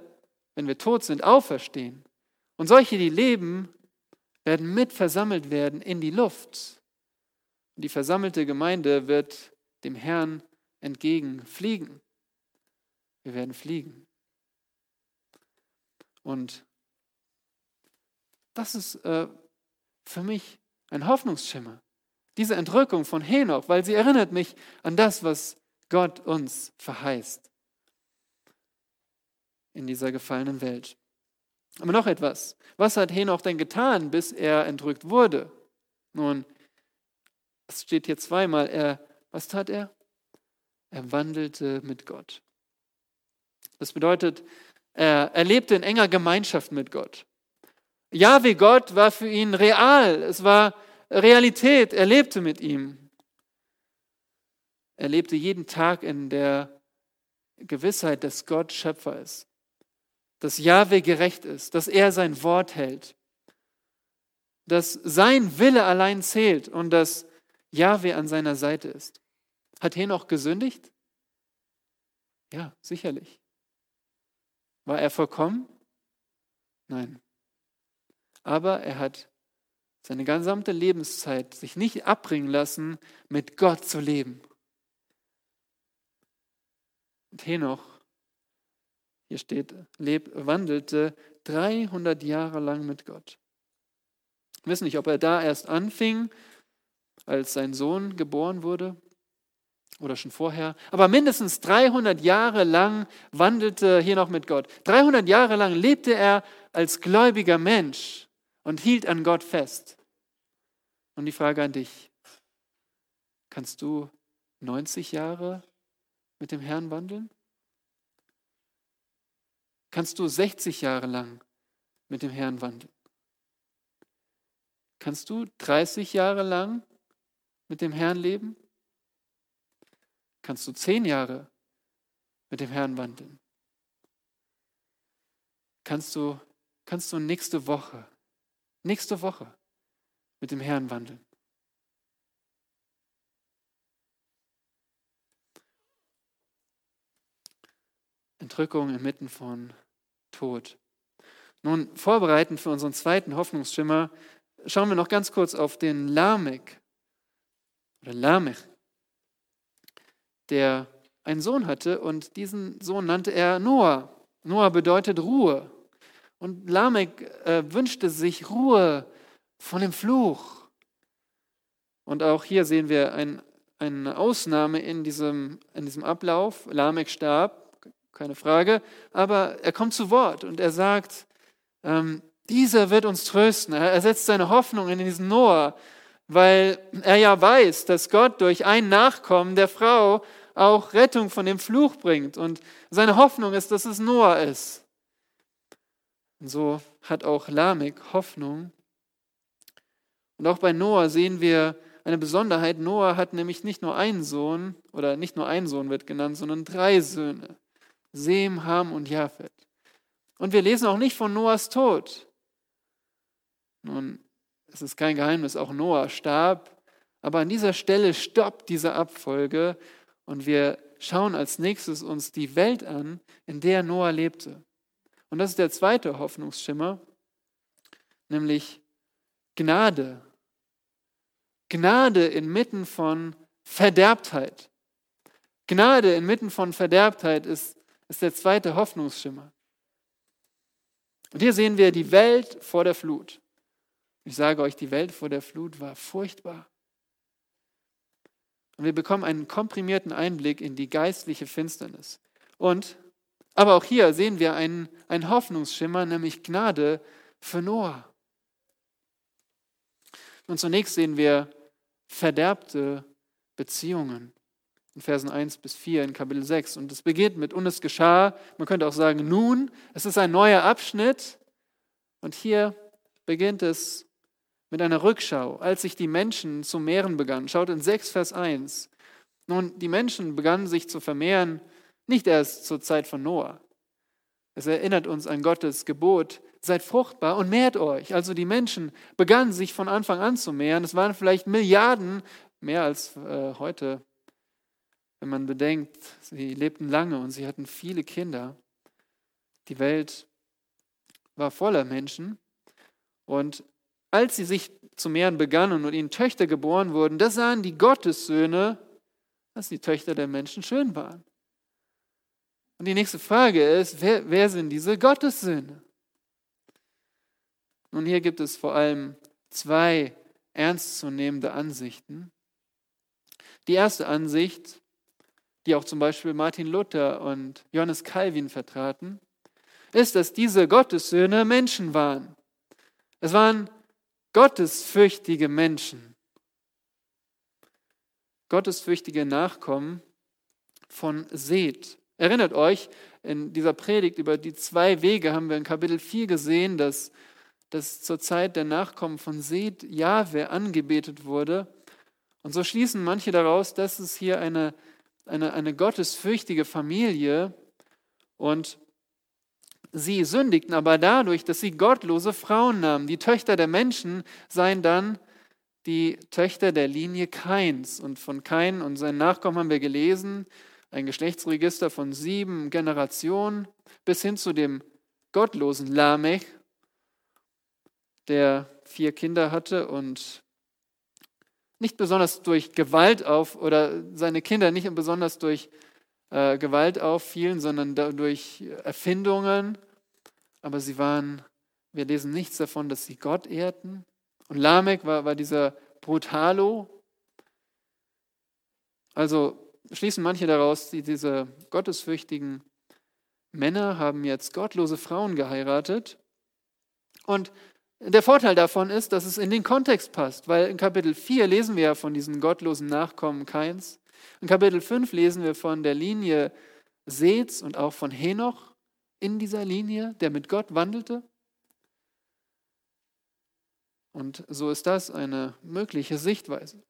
[SPEAKER 1] wenn wir tot sind, auferstehen. Und solche, die leben, werden mit versammelt werden in die Luft. Die versammelte Gemeinde wird dem Herrn entgegenfliegen. Wir werden fliegen. Und das ist äh, für mich ein Hoffnungsschimmer. Diese Entrückung von Henoch, weil sie erinnert mich an das, was Gott uns verheißt in dieser gefallenen Welt. Aber noch etwas. Was hat Henoch denn getan, bis er entrückt wurde? Nun, es steht hier zweimal. Er, was tat er? Er wandelte mit Gott. Das bedeutet, er, er lebte in enger Gemeinschaft mit Gott. Jahwe Gott war für ihn real. Es war Realität. Er lebte mit ihm. Er lebte jeden Tag in der Gewissheit, dass Gott Schöpfer ist dass Jahwe gerecht ist, dass er sein Wort hält, dass sein Wille allein zählt und dass Jahwe an seiner Seite ist. Hat Henoch gesündigt? Ja, sicherlich. War er vollkommen? Nein. Aber er hat seine gesamte Lebenszeit sich nicht abbringen lassen, mit Gott zu leben. Und Henoch hier steht, leb, wandelte 300 Jahre lang mit Gott. Wir wissen nicht, ob er da erst anfing, als sein Sohn geboren wurde oder schon vorher. Aber mindestens 300 Jahre lang wandelte hier noch mit Gott. 300 Jahre lang lebte er als gläubiger Mensch und hielt an Gott fest. Und die Frage an dich, kannst du 90 Jahre mit dem Herrn wandeln? Kannst du 60 Jahre lang mit dem Herrn wandeln? Kannst du 30 Jahre lang mit dem Herrn leben? Kannst du 10 Jahre mit dem Herrn wandeln? Kannst du, kannst du nächste Woche, nächste Woche mit dem Herrn wandeln? Entrückung inmitten von Tod. Nun, vorbereitend für unseren zweiten Hoffnungsschimmer, schauen wir noch ganz kurz auf den Lamech oder Lamech, der einen Sohn hatte und diesen Sohn nannte er Noah. Noah bedeutet Ruhe. Und Lamech äh, wünschte sich Ruhe von dem Fluch. Und auch hier sehen wir ein, eine Ausnahme in diesem, in diesem Ablauf. Lamech starb keine Frage. Aber er kommt zu Wort und er sagt, ähm, dieser wird uns trösten. Er setzt seine Hoffnung in diesen Noah, weil er ja weiß, dass Gott durch ein Nachkommen der Frau auch Rettung von dem Fluch bringt. Und seine Hoffnung ist, dass es Noah ist. Und so hat auch Lamech Hoffnung. Und auch bei Noah sehen wir eine Besonderheit. Noah hat nämlich nicht nur einen Sohn, oder nicht nur ein Sohn wird genannt, sondern drei Söhne. Sem, Ham und Japhet. Und wir lesen auch nicht von Noahs Tod. Nun, es ist kein Geheimnis, auch Noah starb. Aber an dieser Stelle stoppt diese Abfolge und wir schauen als nächstes uns die Welt an, in der Noah lebte. Und das ist der zweite Hoffnungsschimmer, nämlich Gnade. Gnade inmitten von Verderbtheit. Gnade inmitten von Verderbtheit ist ist der zweite Hoffnungsschimmer. Und hier sehen wir die Welt vor der Flut. Ich sage euch, die Welt vor der Flut war furchtbar. Und wir bekommen einen komprimierten Einblick in die geistliche Finsternis. Und, aber auch hier sehen wir einen, einen Hoffnungsschimmer, nämlich Gnade für Noah. Und zunächst sehen wir verderbte Beziehungen in Versen 1 bis 4 in Kapitel 6. Und es beginnt mit, und es geschah, man könnte auch sagen, nun, es ist ein neuer Abschnitt. Und hier beginnt es mit einer Rückschau, als sich die Menschen zu mehren begannen. Schaut in 6, Vers 1. Nun, die Menschen begannen sich zu vermehren, nicht erst zur Zeit von Noah. Es erinnert uns an Gottes Gebot, seid fruchtbar und mehrt euch. Also die Menschen begannen sich von Anfang an zu mehren. Es waren vielleicht Milliarden, mehr als äh, heute, wenn man bedenkt, sie lebten lange und sie hatten viele Kinder. Die Welt war voller Menschen. Und als sie sich zu mehren begannen und ihnen Töchter geboren wurden, da sahen die Gottessöhne, dass die Töchter der Menschen schön waren. Und die nächste Frage ist, wer, wer sind diese Gottessöhne? Nun, hier gibt es vor allem zwei ernstzunehmende Ansichten. Die erste Ansicht, die auch zum Beispiel Martin Luther und Johannes Calvin vertraten, ist, dass diese Gottessöhne Menschen waren. Es waren gottesfürchtige Menschen, gottesfürchtige Nachkommen von Seth. Erinnert euch, in dieser Predigt über die zwei Wege haben wir in Kapitel 4 gesehen, dass, dass zur Zeit der Nachkommen von Seth Jahwe angebetet wurde. Und so schließen manche daraus, dass es hier eine, eine, eine gottesfürchtige Familie und sie sündigten aber dadurch, dass sie gottlose Frauen nahmen. Die Töchter der Menschen seien dann die Töchter der Linie Kains. Und von Kain und seinen Nachkommen haben wir gelesen, ein Geschlechtsregister von sieben Generationen bis hin zu dem gottlosen Lamech, der vier Kinder hatte und nicht besonders durch Gewalt auf oder seine Kinder nicht besonders durch äh, Gewalt auffielen, sondern durch Erfindungen. Aber sie waren, wir lesen nichts davon, dass sie Gott ehrten. Und Lamech war, war dieser Brutalo. Also schließen manche daraus, die, diese gottesfürchtigen Männer haben jetzt gottlose Frauen geheiratet. Und der Vorteil davon ist, dass es in den Kontext passt, weil in Kapitel 4 lesen wir ja von diesen gottlosen Nachkommen Keins. In Kapitel 5 lesen wir von der Linie Seths und auch von Henoch in dieser Linie, der mit Gott wandelte. Und so ist das eine mögliche Sichtweise.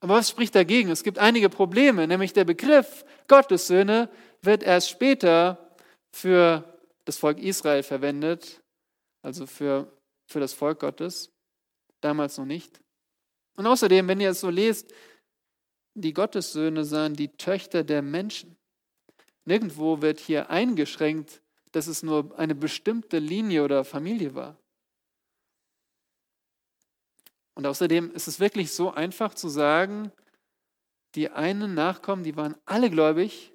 [SPEAKER 1] Aber was spricht dagegen? Es gibt einige Probleme, nämlich der Begriff Gottessöhne wird erst später für das Volk Israel verwendet, also für, für das Volk Gottes, damals noch nicht. Und außerdem, wenn ihr es so lest, die Gottessöhne sahen die Töchter der Menschen. Nirgendwo wird hier eingeschränkt, dass es nur eine bestimmte Linie oder Familie war. Und außerdem ist es wirklich so einfach zu sagen, die einen Nachkommen, die waren alle gläubig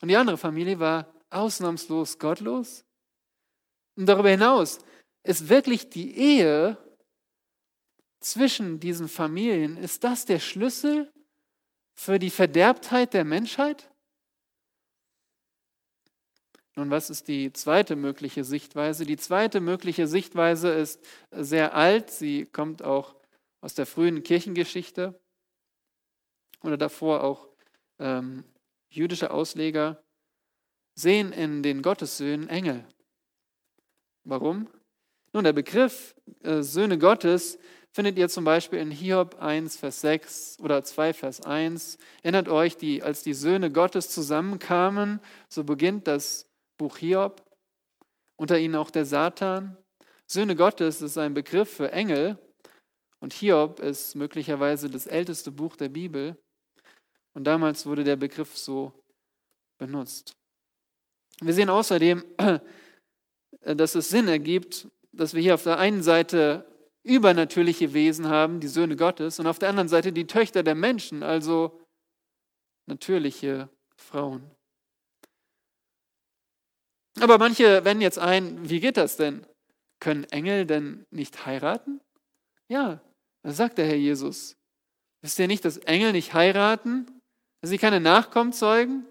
[SPEAKER 1] und die andere Familie war ausnahmslos gottlos. Und darüber hinaus ist wirklich die Ehe zwischen diesen Familien, ist das der Schlüssel für die Verderbtheit der Menschheit? Nun, was ist die zweite mögliche Sichtweise? Die zweite mögliche Sichtweise ist sehr alt. Sie kommt auch aus der frühen Kirchengeschichte oder davor auch ähm, jüdische Ausleger, sehen in den Gottessöhnen Engel. Warum? Nun, der Begriff äh, Söhne Gottes findet ihr zum Beispiel in Hiob 1, Vers 6 oder 2, Vers 1. Erinnert euch, die, als die Söhne Gottes zusammenkamen, so beginnt das Buch Hiob, unter ihnen auch der Satan. Söhne Gottes ist ein Begriff für Engel und Hiob ist möglicherweise das älteste Buch der Bibel. Und damals wurde der Begriff so benutzt. Wir sehen außerdem, dass es Sinn ergibt, dass wir hier auf der einen Seite übernatürliche Wesen haben, die Söhne Gottes, und auf der anderen Seite die Töchter der Menschen, also natürliche Frauen. Aber manche wenden jetzt ein, wie geht das denn? Können Engel denn nicht heiraten? Ja, da sagt der Herr Jesus, Wisst ihr nicht, dass Engel nicht heiraten? Dass sie keine Nachkommen zeugen?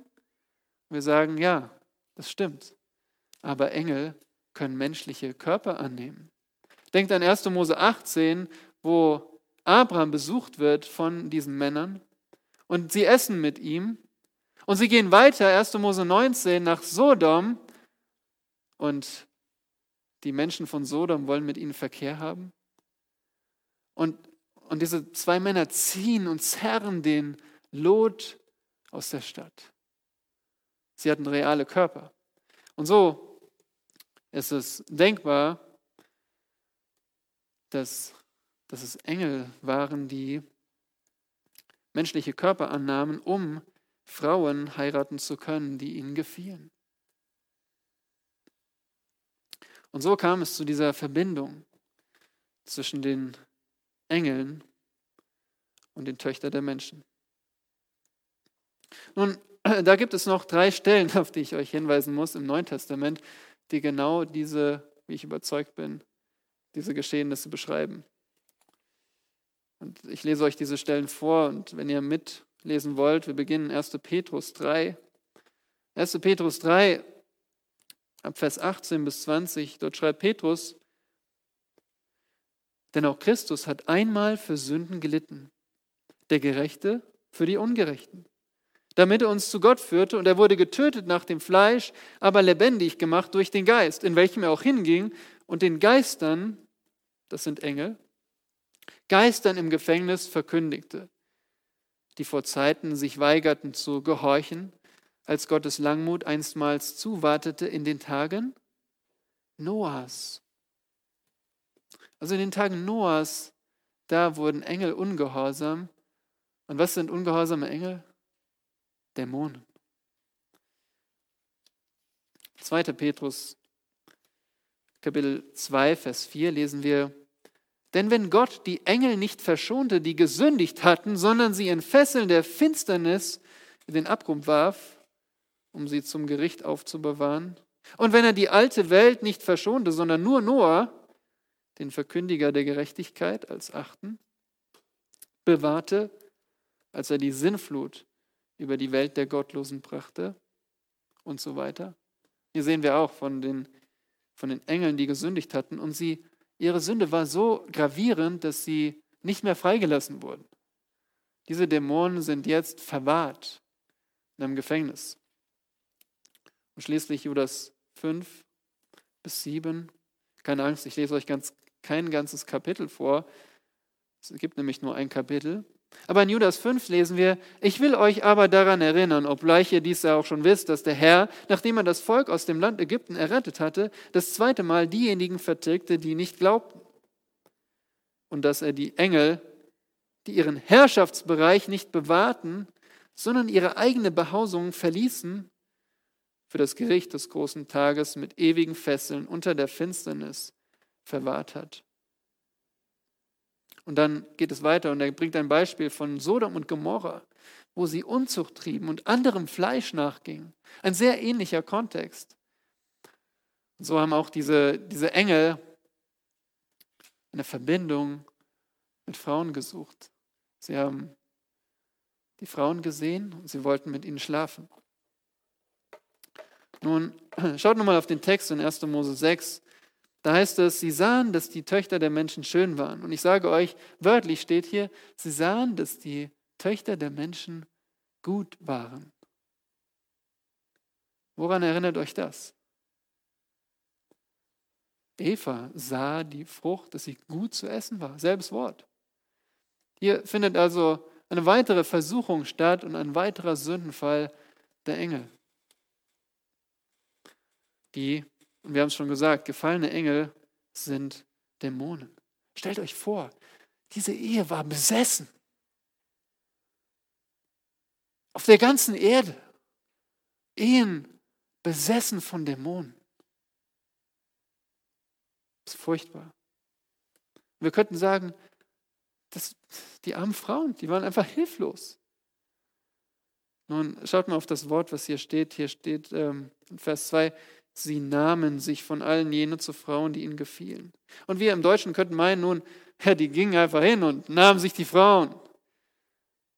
[SPEAKER 1] Wir sagen, ja, das stimmt. Aber Engel können menschliche Körper annehmen. Denkt an 1. Mose 18, wo Abraham besucht wird von diesen Männern und sie essen mit ihm und sie gehen weiter, 1. Mose 19, nach Sodom und die Menschen von Sodom wollen mit ihnen Verkehr haben. Und, und diese zwei Männer ziehen und zerren den Lot aus der Stadt. Sie hatten reale Körper. Und so ist es denkbar, dass, dass es Engel waren, die menschliche Körper annahmen, um Frauen heiraten zu können, die ihnen gefielen. Und so kam es zu dieser Verbindung zwischen den Engeln und den Töchtern der Menschen. Nun, da gibt es noch drei Stellen, auf die ich euch hinweisen muss im Neuen Testament, die genau diese, wie ich überzeugt bin, diese Geschehnisse beschreiben. Und ich lese euch diese Stellen vor und wenn ihr mitlesen wollt, wir beginnen 1. Petrus 3. 1. Petrus 3, ab Vers 18 bis 20, dort schreibt Petrus, denn auch Christus hat einmal für Sünden gelitten, der Gerechte für die Ungerechten, damit er uns zu Gott führte, und er wurde getötet nach dem Fleisch, aber lebendig gemacht durch den Geist, in welchem er auch hinging und den Geistern, das sind Engel, Geistern im Gefängnis verkündigte, die vor Zeiten sich weigerten zu gehorchen, als Gottes Langmut einstmals zuwartete in den Tagen Noahs. Also in den Tagen Noahs, da wurden Engel ungehorsam. Und was sind ungehorsame Engel? Dämonen. 2. Petrus, Kapitel 2, Vers 4 lesen wir, denn wenn Gott die Engel nicht verschonte, die gesündigt hatten, sondern sie in Fesseln der Finsternis in den Abgrund warf, um sie zum Gericht aufzubewahren, und wenn er die alte Welt nicht verschonte, sondern nur Noah, den Verkündiger der Gerechtigkeit als Achten, bewahrte, als er die Sinnflut über die Welt der Gottlosen brachte und so weiter. Hier sehen wir auch von den, von den Engeln, die gesündigt hatten und sie, ihre Sünde war so gravierend, dass sie nicht mehr freigelassen wurden. Diese Dämonen sind jetzt verwahrt in einem Gefängnis. Und schließlich Judas 5 bis 7. Keine Angst, ich lese euch ganz, kein ganzes Kapitel vor. Es gibt nämlich nur ein Kapitel. Aber in Judas 5 lesen wir, ich will euch aber daran erinnern, obgleich ihr dies ja auch schon wisst, dass der Herr, nachdem er das Volk aus dem Land Ägypten errettet hatte, das zweite Mal diejenigen vertilgte, die nicht glaubten. Und dass er die Engel, die ihren Herrschaftsbereich nicht bewahrten, sondern ihre eigene Behausung verließen, für das Gericht des großen Tages mit ewigen Fesseln unter der Finsternis verwahrt hat. Und dann geht es weiter und er bringt ein Beispiel von Sodom und Gomorra, wo sie Unzucht trieben und anderem Fleisch nachgingen. Ein sehr ähnlicher Kontext. Und so haben auch diese, diese Engel eine Verbindung mit Frauen gesucht. Sie haben die Frauen gesehen und sie wollten mit ihnen schlafen. Nun, schaut nochmal auf den Text in 1. Mose 6. Da heißt es, sie sahen, dass die Töchter der Menschen schön waren. Und ich sage euch, wörtlich steht hier, sie sahen, dass die Töchter der Menschen gut waren. Woran erinnert euch das? Eva sah die Frucht, dass sie gut zu essen war. Selbes Wort. Hier findet also eine weitere Versuchung statt und ein weiterer Sündenfall der Engel. Die und wir haben es schon gesagt, gefallene Engel sind Dämonen. Stellt euch vor, diese Ehe war besessen. Auf der ganzen Erde. Ehen besessen von Dämonen. Das ist furchtbar. Wir könnten sagen, dass die armen Frauen, die waren einfach hilflos. Nun, schaut mal auf das Wort, was hier steht. Hier steht ähm, in Vers 2, Sie nahmen sich von allen jenen zu Frauen, die ihnen gefielen. Und wir im Deutschen könnten meinen nun, ja, die gingen einfach hin und nahmen sich die Frauen.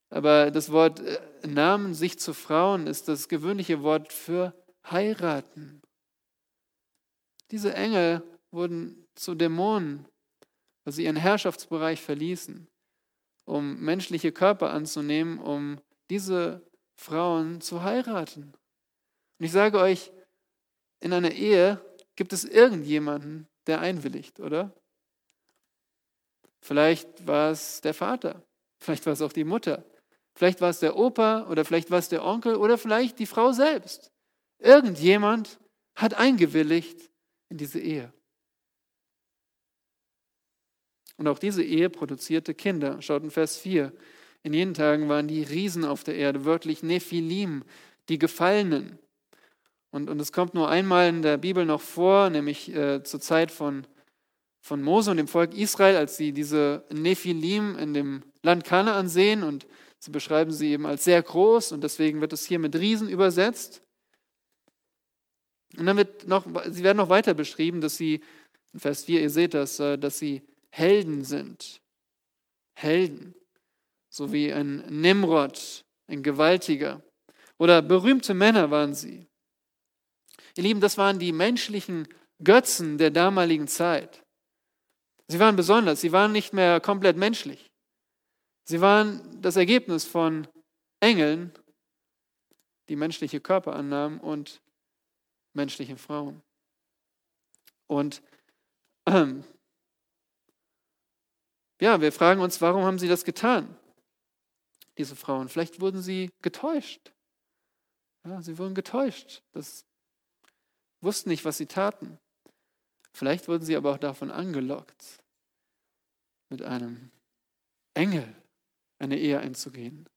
[SPEAKER 1] Aber das Wort äh, Namen sich zu Frauen ist das gewöhnliche Wort für heiraten. Diese Engel wurden zu Dämonen, weil sie ihren Herrschaftsbereich verließen, um menschliche Körper anzunehmen, um diese Frauen zu heiraten. Und ich sage euch, in einer Ehe gibt es irgendjemanden, der einwilligt, oder? Vielleicht war es der Vater, vielleicht war es auch die Mutter, vielleicht war es der Opa oder vielleicht war es der Onkel oder vielleicht die Frau selbst. Irgendjemand hat eingewilligt in diese Ehe. Und auch diese Ehe produzierte Kinder. Schaut in Vers 4. In jenen Tagen waren die Riesen auf der Erde, wörtlich Nephilim, die Gefallenen. Und, und es kommt nur einmal in der Bibel noch vor, nämlich äh, zur Zeit von, von Mose und dem Volk Israel, als sie diese Nephilim in dem Land Kanaan sehen und sie beschreiben sie eben als sehr groß und deswegen wird es hier mit Riesen übersetzt. Und dann wird noch, sie werden noch weiter beschrieben, dass sie, in Vers 4, ihr seht das, äh, dass sie Helden sind. Helden. So wie ein Nimrod, ein Gewaltiger. Oder berühmte Männer waren sie. Ihr Lieben, das waren die menschlichen Götzen der damaligen Zeit. Sie waren besonders, sie waren nicht mehr komplett menschlich. Sie waren das Ergebnis von Engeln, die menschliche Körper annahmen und menschlichen Frauen. Und ähm, ja, wir fragen uns, warum haben sie das getan, diese Frauen? Vielleicht wurden sie getäuscht. Ja, sie wurden getäuscht. Das wussten nicht, was sie taten. Vielleicht wurden sie aber auch davon angelockt, mit einem Engel eine Ehe einzugehen.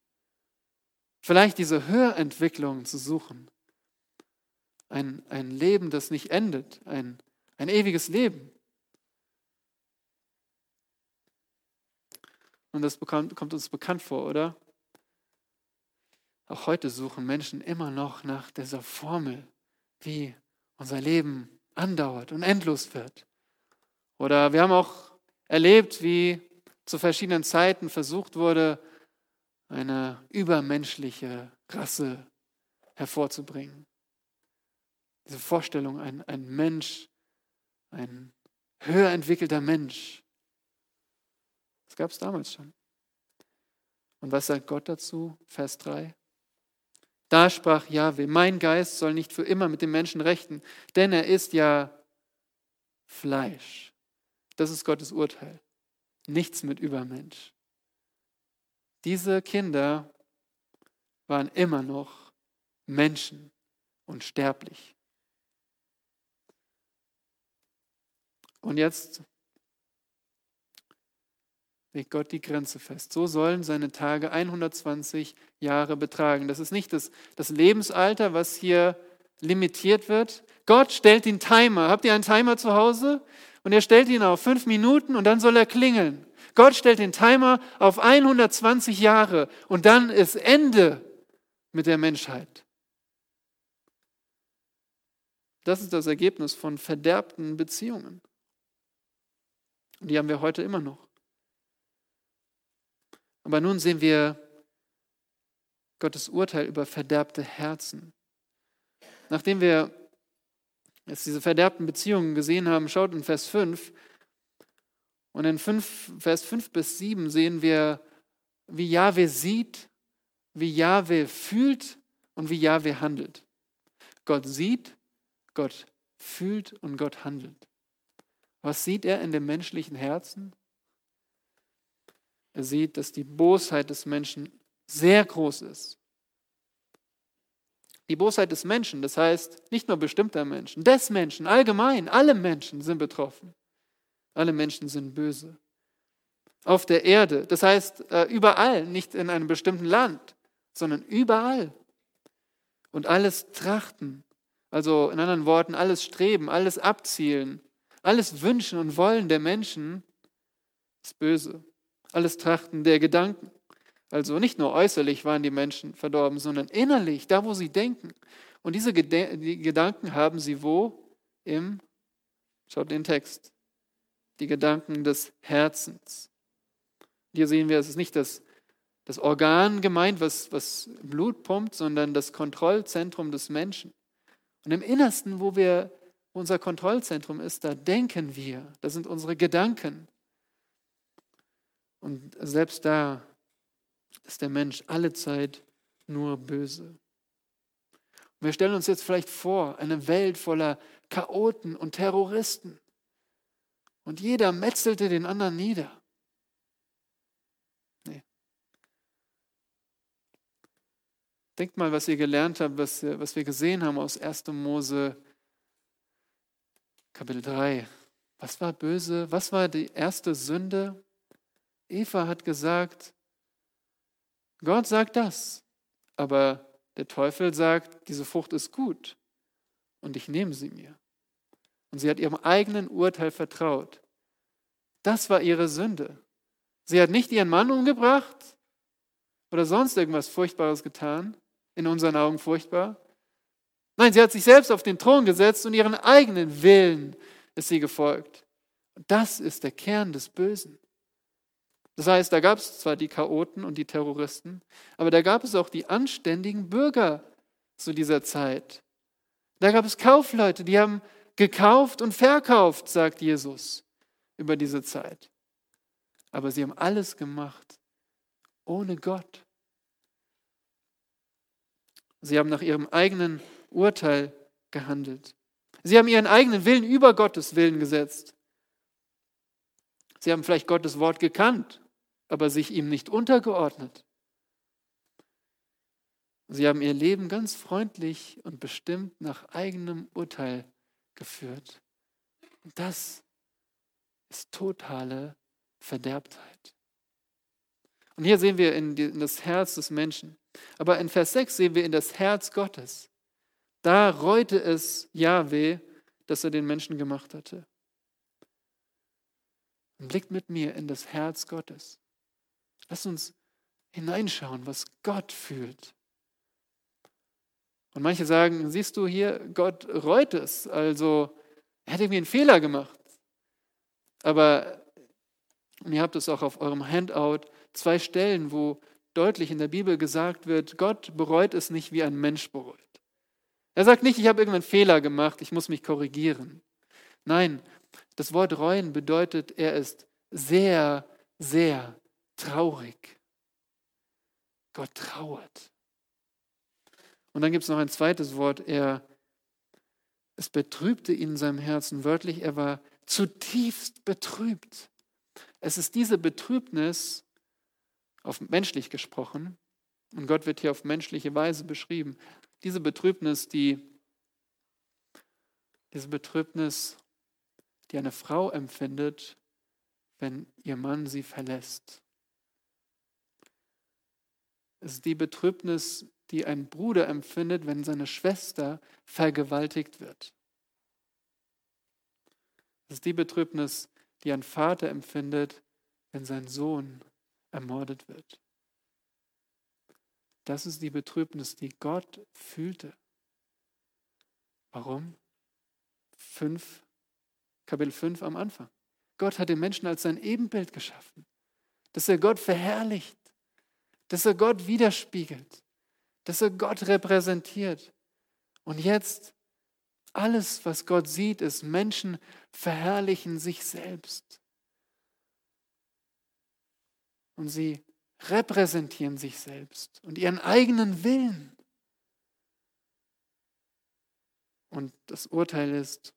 [SPEAKER 1] Vielleicht diese Hörentwicklung zu suchen. Ein, ein Leben, das nicht endet, ein, ein ewiges Leben. Und das bekommt, kommt uns bekannt vor, oder? Auch heute suchen Menschen immer noch nach dieser Formel, wie unser Leben andauert und endlos wird. Oder wir haben auch erlebt, wie zu verschiedenen Zeiten versucht wurde, eine übermenschliche Rasse hervorzubringen. Diese Vorstellung, ein, ein Mensch, ein höher entwickelter Mensch. Das gab es damals schon. Und was sagt Gott dazu? Vers 3. Da sprach Jahwe, mein Geist soll nicht für immer mit dem Menschen rechten, denn er ist ja Fleisch. Das ist Gottes Urteil. Nichts mit Übermensch. Diese Kinder waren immer noch Menschen und sterblich. Und jetzt legt Gott die Grenze fest. So sollen seine Tage 120 Jahre betragen. Das ist nicht das, das Lebensalter, was hier limitiert wird. Gott stellt den Timer. Habt ihr einen Timer zu Hause? Und er stellt ihn auf fünf Minuten und dann soll er klingeln. Gott stellt den Timer auf 120 Jahre und dann ist Ende mit der Menschheit. Das ist das Ergebnis von verderbten Beziehungen. Und die haben wir heute immer noch. Aber nun sehen wir Gottes Urteil über verderbte Herzen. Nachdem wir jetzt diese verderbten Beziehungen gesehen haben, schaut in Vers 5. Und in 5, Vers 5 bis 7 sehen wir, wie Jahwe sieht, wie Jahwe fühlt und wie Jahwe handelt. Gott sieht, Gott fühlt und Gott handelt. Was sieht er in dem menschlichen Herzen? Er sieht, dass die Bosheit des Menschen sehr groß ist. Die Bosheit des Menschen, das heißt nicht nur bestimmter Menschen, des Menschen, allgemein, alle Menschen sind betroffen. Alle Menschen sind böse. Auf der Erde, das heißt äh, überall, nicht in einem bestimmten Land, sondern überall. Und alles Trachten, also in anderen Worten, alles Streben, alles Abzielen, alles Wünschen und Wollen der Menschen ist böse alles Trachten der Gedanken. Also nicht nur äußerlich waren die Menschen verdorben, sondern innerlich, da wo sie denken. Und diese Gedanken haben sie wo? Im, schaut den Text, die Gedanken des Herzens. Hier sehen wir, es ist nicht das, das Organ gemeint, was, was Blut pumpt, sondern das Kontrollzentrum des Menschen. Und im Innersten, wo wir unser Kontrollzentrum ist, da denken wir, das sind unsere Gedanken. Und selbst da ist der Mensch alle Zeit nur böse. Und wir stellen uns jetzt vielleicht vor, eine Welt voller Chaoten und Terroristen. Und jeder metzelte den anderen nieder. Nee. Denkt mal, was ihr gelernt habt, was, was wir gesehen haben aus 1. Mose Kapitel 3. Was war böse? Was war die erste Sünde? Eva hat gesagt, Gott sagt das, aber der Teufel sagt, diese Frucht ist gut und ich nehme sie mir. Und sie hat ihrem eigenen Urteil vertraut. Das war ihre Sünde. Sie hat nicht ihren Mann umgebracht oder sonst irgendwas Furchtbares getan, in unseren Augen furchtbar. Nein, sie hat sich selbst auf den Thron gesetzt und ihren eigenen Willen ist sie gefolgt. Und das ist der Kern des Bösen. Das heißt, da gab es zwar die Chaoten und die Terroristen, aber da gab es auch die anständigen Bürger zu dieser Zeit. Da gab es Kaufleute, die haben gekauft und verkauft, sagt Jesus über diese Zeit. Aber sie haben alles gemacht ohne Gott. Sie haben nach ihrem eigenen Urteil gehandelt. Sie haben ihren eigenen Willen über Gottes Willen gesetzt. Sie haben vielleicht Gottes Wort gekannt aber sich ihm nicht untergeordnet. Sie haben ihr Leben ganz freundlich und bestimmt nach eigenem Urteil geführt. Und das ist totale Verderbtheit. Und hier sehen wir in, die, in, das Herz des Menschen. Aber in Vers 6 sehen wir in das Herz Gottes. Da reute es Yahweh, dass er den Menschen gemacht hatte. Und blickt mit mir in das Herz Gottes. Lass uns hineinschauen, was Gott fühlt. Und manche sagen, siehst du hier, Gott reut es, also er hat irgendwie einen Fehler gemacht. Aber, ihr habt es auch auf eurem Handout, zwei Stellen, wo deutlich in der Bibel gesagt wird, Gott bereut es nicht, wie ein Mensch bereut. Er sagt nicht, ich habe irgendeinen Fehler gemacht, ich muss mich korrigieren. Nein, das Wort reuen bedeutet, er ist sehr, sehr traurig. Gott trauert. Und dann gibt es noch ein zweites Wort. Er, es betrübte ihn in seinem Herzen. Wörtlich, er war zutiefst betrübt. Es ist diese Betrübnis, auf menschlich gesprochen, und Gott wird hier auf menschliche Weise beschrieben, diese Betrübnis, die, diese Betrübnis, die eine Frau empfindet, wenn ihr Mann sie verlässt. Es ist die Betrübnis, die ein Bruder empfindet, wenn seine Schwester vergewaltigt wird. Es ist die Betrübnis, die ein Vater empfindet, wenn sein Sohn ermordet wird. Das ist die Betrübnis, die Gott fühlte. Warum? 5, Kapitel 5 am Anfang. Gott hat den Menschen als sein Ebenbild geschaffen, dass er Gott verherrlicht dass er Gott widerspiegelt, dass er Gott repräsentiert. Und jetzt, alles, was Gott sieht, ist, Menschen verherrlichen sich selbst. Und sie repräsentieren sich selbst und ihren eigenen Willen. Und das Urteil ist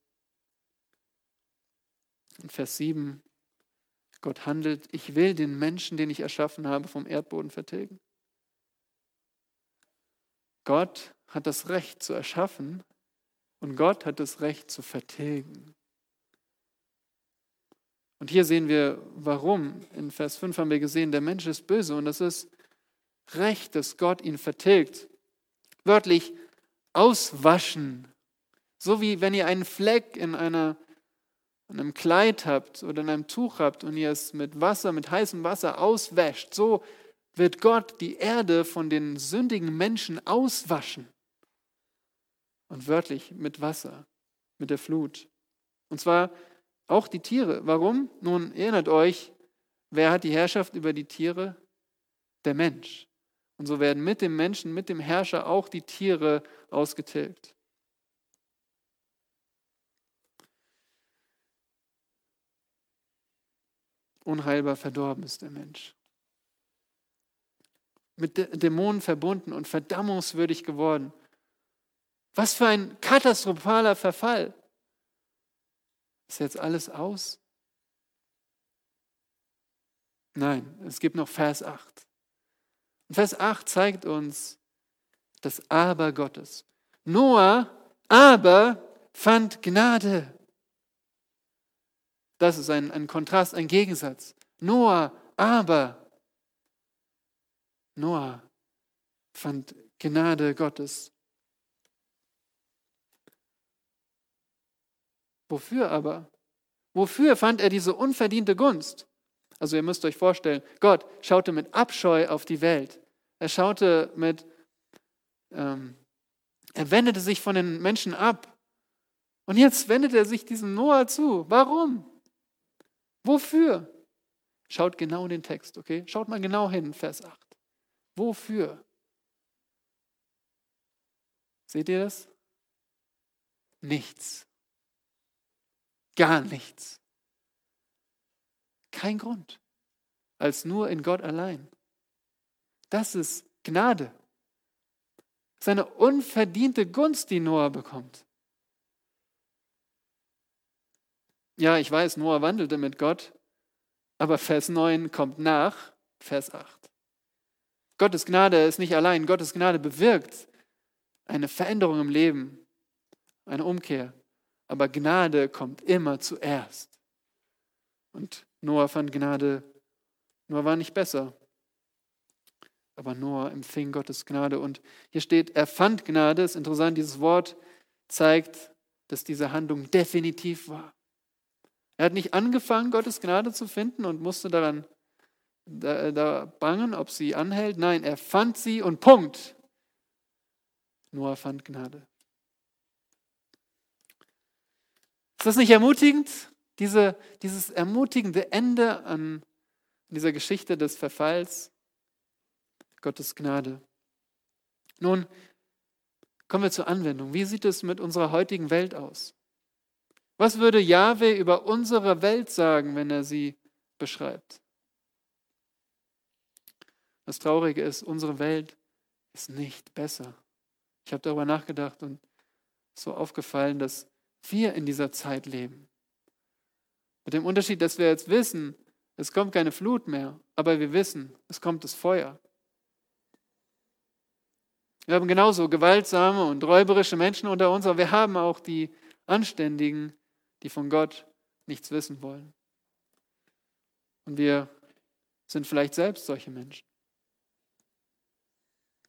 [SPEAKER 1] in Vers 7, Gott handelt, ich will den Menschen, den ich erschaffen habe, vom Erdboden vertilgen. Gott hat das Recht zu erschaffen und Gott hat das Recht zu vertilgen. Und hier sehen wir, warum. In Vers 5 haben wir gesehen, der Mensch ist böse und das ist Recht, dass Gott ihn vertilgt. Wörtlich auswaschen. So wie wenn ihr einen Fleck in einer an einem Kleid habt oder in einem Tuch habt und ihr es mit Wasser, mit heißem Wasser auswäscht, so wird Gott die Erde von den sündigen Menschen auswaschen. Und wörtlich mit Wasser, mit der Flut. Und zwar auch die Tiere. Warum? Nun erinnert euch, wer hat die Herrschaft über die Tiere? der Mensch. Und so werden mit dem Menschen, mit dem Herrscher auch die Tiere ausgetilgt. Unheilbar verdorben ist der Mensch. Mit Dämonen verbunden und verdammungswürdig geworden. Was für ein katastrophaler Verfall. Ist jetzt alles aus? Nein, es gibt noch Vers 8. Vers 8 zeigt uns das Aber Gottes. Noah aber fand Gnade. Das ist ein, ein Kontrast, ein Gegensatz. Noah aber. Noah fand Gnade Gottes. Wofür aber? Wofür fand er diese unverdiente Gunst? Also ihr müsst euch vorstellen, Gott schaute mit Abscheu auf die Welt. Er schaute mit, ähm, er wendete sich von den Menschen ab. Und jetzt wendet er sich diesem Noah zu. Warum? Wofür? Schaut genau in den Text, okay? Schaut mal genau hin, Vers 8. Wofür? Seht ihr das? Nichts. Gar nichts. Kein Grund, als nur in Gott allein. Das ist Gnade. Seine unverdiente Gunst, die Noah bekommt. Ja, ich weiß, Noah wandelte mit Gott, aber Vers 9 kommt nach Vers 8. Gottes Gnade ist nicht allein, Gottes Gnade bewirkt eine Veränderung im Leben, eine Umkehr. Aber Gnade kommt immer zuerst. Und Noah fand Gnade, Noah war nicht besser. Aber Noah empfing Gottes Gnade. Und hier steht, er fand Gnade. Es ist interessant, dieses Wort zeigt, dass diese Handlung definitiv war. Er hat nicht angefangen, Gottes Gnade zu finden und musste daran da, da bangen, ob sie anhält. Nein, er fand sie und Punkt. Noah fand Gnade. Ist das nicht ermutigend? Diese, dieses ermutigende Ende an dieser Geschichte des Verfalls, Gottes Gnade. Nun kommen wir zur Anwendung. Wie sieht es mit unserer heutigen Welt aus? Was würde Jahwe über unsere Welt sagen, wenn er sie beschreibt? Das Traurige ist, unsere Welt ist nicht besser. Ich habe darüber nachgedacht und so aufgefallen, dass wir in dieser Zeit leben. Mit dem Unterschied, dass wir jetzt wissen, es kommt keine Flut mehr, aber wir wissen, es kommt das Feuer. Wir haben genauso gewaltsame und räuberische Menschen unter uns, aber wir haben auch die Anständigen, die von Gott nichts wissen wollen. Und wir sind vielleicht selbst solche Menschen.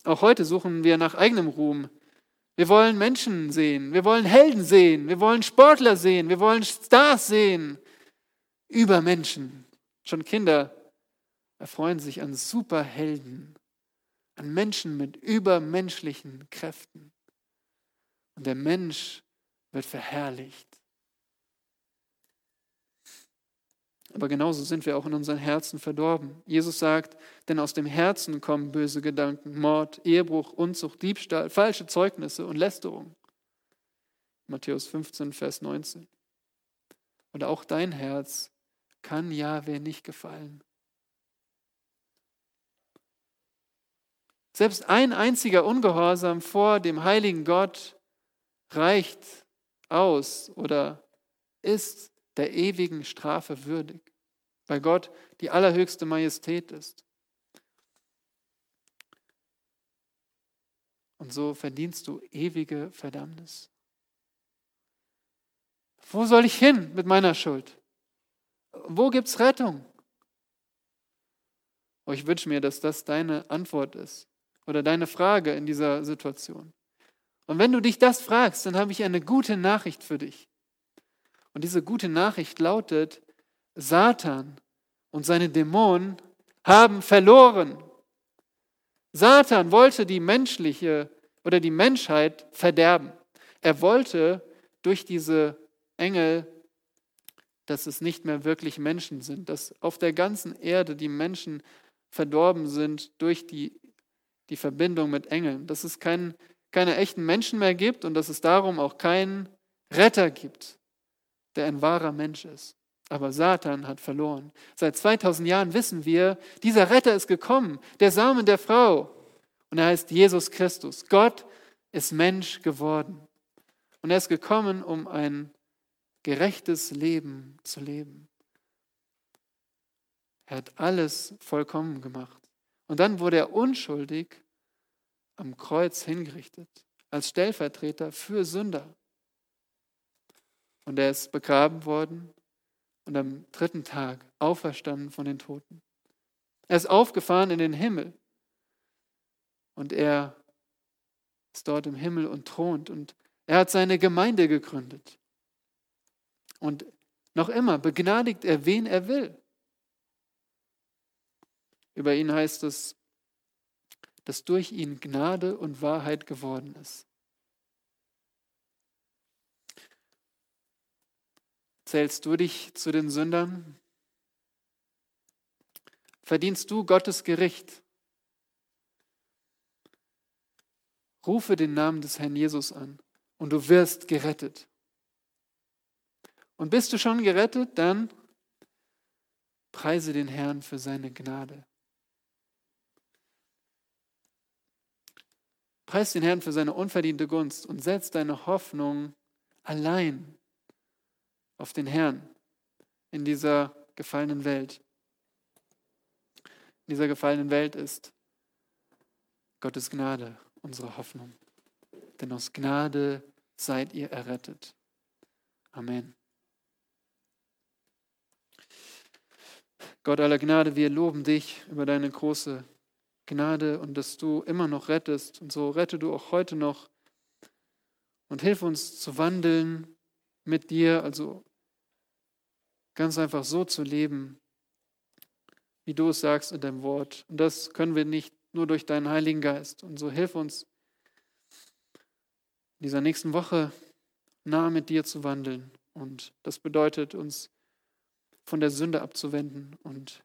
[SPEAKER 1] Auch heute suchen wir nach eigenem Ruhm. Wir wollen Menschen sehen, wir wollen Helden sehen, wir wollen Sportler sehen, wir wollen Stars sehen, über Menschen. Schon Kinder erfreuen sich an Superhelden, an Menschen mit übermenschlichen Kräften. Und der Mensch wird verherrlicht. Aber genauso sind wir auch in unseren Herzen verdorben. Jesus sagt, denn aus dem Herzen kommen böse Gedanken, Mord, Ehebruch, Unzucht, Diebstahl, falsche Zeugnisse und Lästerung. Matthäus 15, Vers 19. Und auch dein Herz kann Jahwe nicht gefallen. Selbst ein einziger Ungehorsam vor dem heiligen Gott reicht aus oder ist der ewigen Strafe würdig, weil Gott die allerhöchste Majestät ist. Und so verdienst du ewige Verdammnis. Wo soll ich hin mit meiner Schuld? Wo gibt es Rettung? Oh, ich wünsche mir, dass das deine Antwort ist oder deine Frage in dieser Situation. Und wenn du dich das fragst, dann habe ich eine gute Nachricht für dich. Und diese gute Nachricht lautet, Satan und seine Dämonen haben verloren. Satan wollte die menschliche oder die Menschheit verderben. Er wollte durch diese Engel dass es nicht mehr wirklich Menschen sind, dass auf der ganzen Erde die Menschen verdorben sind durch die, die Verbindung mit Engeln, dass es kein, keine echten Menschen mehr gibt und dass es darum auch keinen Retter gibt, der ein wahrer Mensch ist. Aber Satan hat verloren. Seit 2000 Jahren wissen wir, dieser Retter ist gekommen, der Samen der Frau. Und er heißt Jesus Christus. Gott ist Mensch geworden. Und er ist gekommen, um ein gerechtes Leben zu leben. Er hat alles vollkommen gemacht. Und dann wurde er unschuldig am Kreuz hingerichtet, als Stellvertreter für Sünder. Und er ist begraben worden und am dritten Tag auferstanden von den Toten. Er ist aufgefahren in den Himmel und er ist dort im Himmel und thront und er hat seine Gemeinde gegründet. Und noch immer begnadigt er, wen er will. Über ihn heißt es, dass durch ihn Gnade und Wahrheit geworden ist. Zählst du dich zu den Sündern? Verdienst du Gottes Gericht? Rufe den Namen des Herrn Jesus an und du wirst gerettet. Und bist du schon gerettet, dann preise den Herrn für seine Gnade. Preis den Herrn für seine unverdiente Gunst und setz deine Hoffnung allein auf den Herrn in dieser gefallenen Welt. In dieser gefallenen Welt ist Gottes Gnade unsere Hoffnung. Denn aus Gnade seid ihr errettet. Amen. Gott aller Gnade, wir loben dich über deine große Gnade und dass du immer noch rettest. Und so rette du auch heute noch und hilf uns zu wandeln mit dir, also ganz einfach so zu leben, wie du es sagst in deinem Wort. Und das können wir nicht nur durch deinen Heiligen Geist. Und so hilf uns, in dieser nächsten Woche nah mit dir zu wandeln. Und das bedeutet, uns von der Sünde abzuwenden und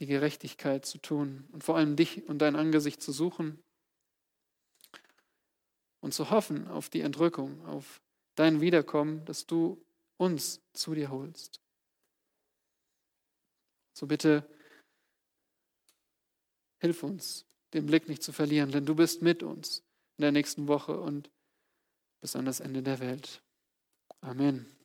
[SPEAKER 1] die Gerechtigkeit zu tun und vor allem dich und dein Angesicht zu suchen und zu hoffen auf die Entrückung, auf dein Wiederkommen, dass du uns zu dir holst. So bitte hilf uns, den Blick nicht zu verlieren, denn du bist mit uns in der nächsten Woche und bis an das Ende der Welt. Amen.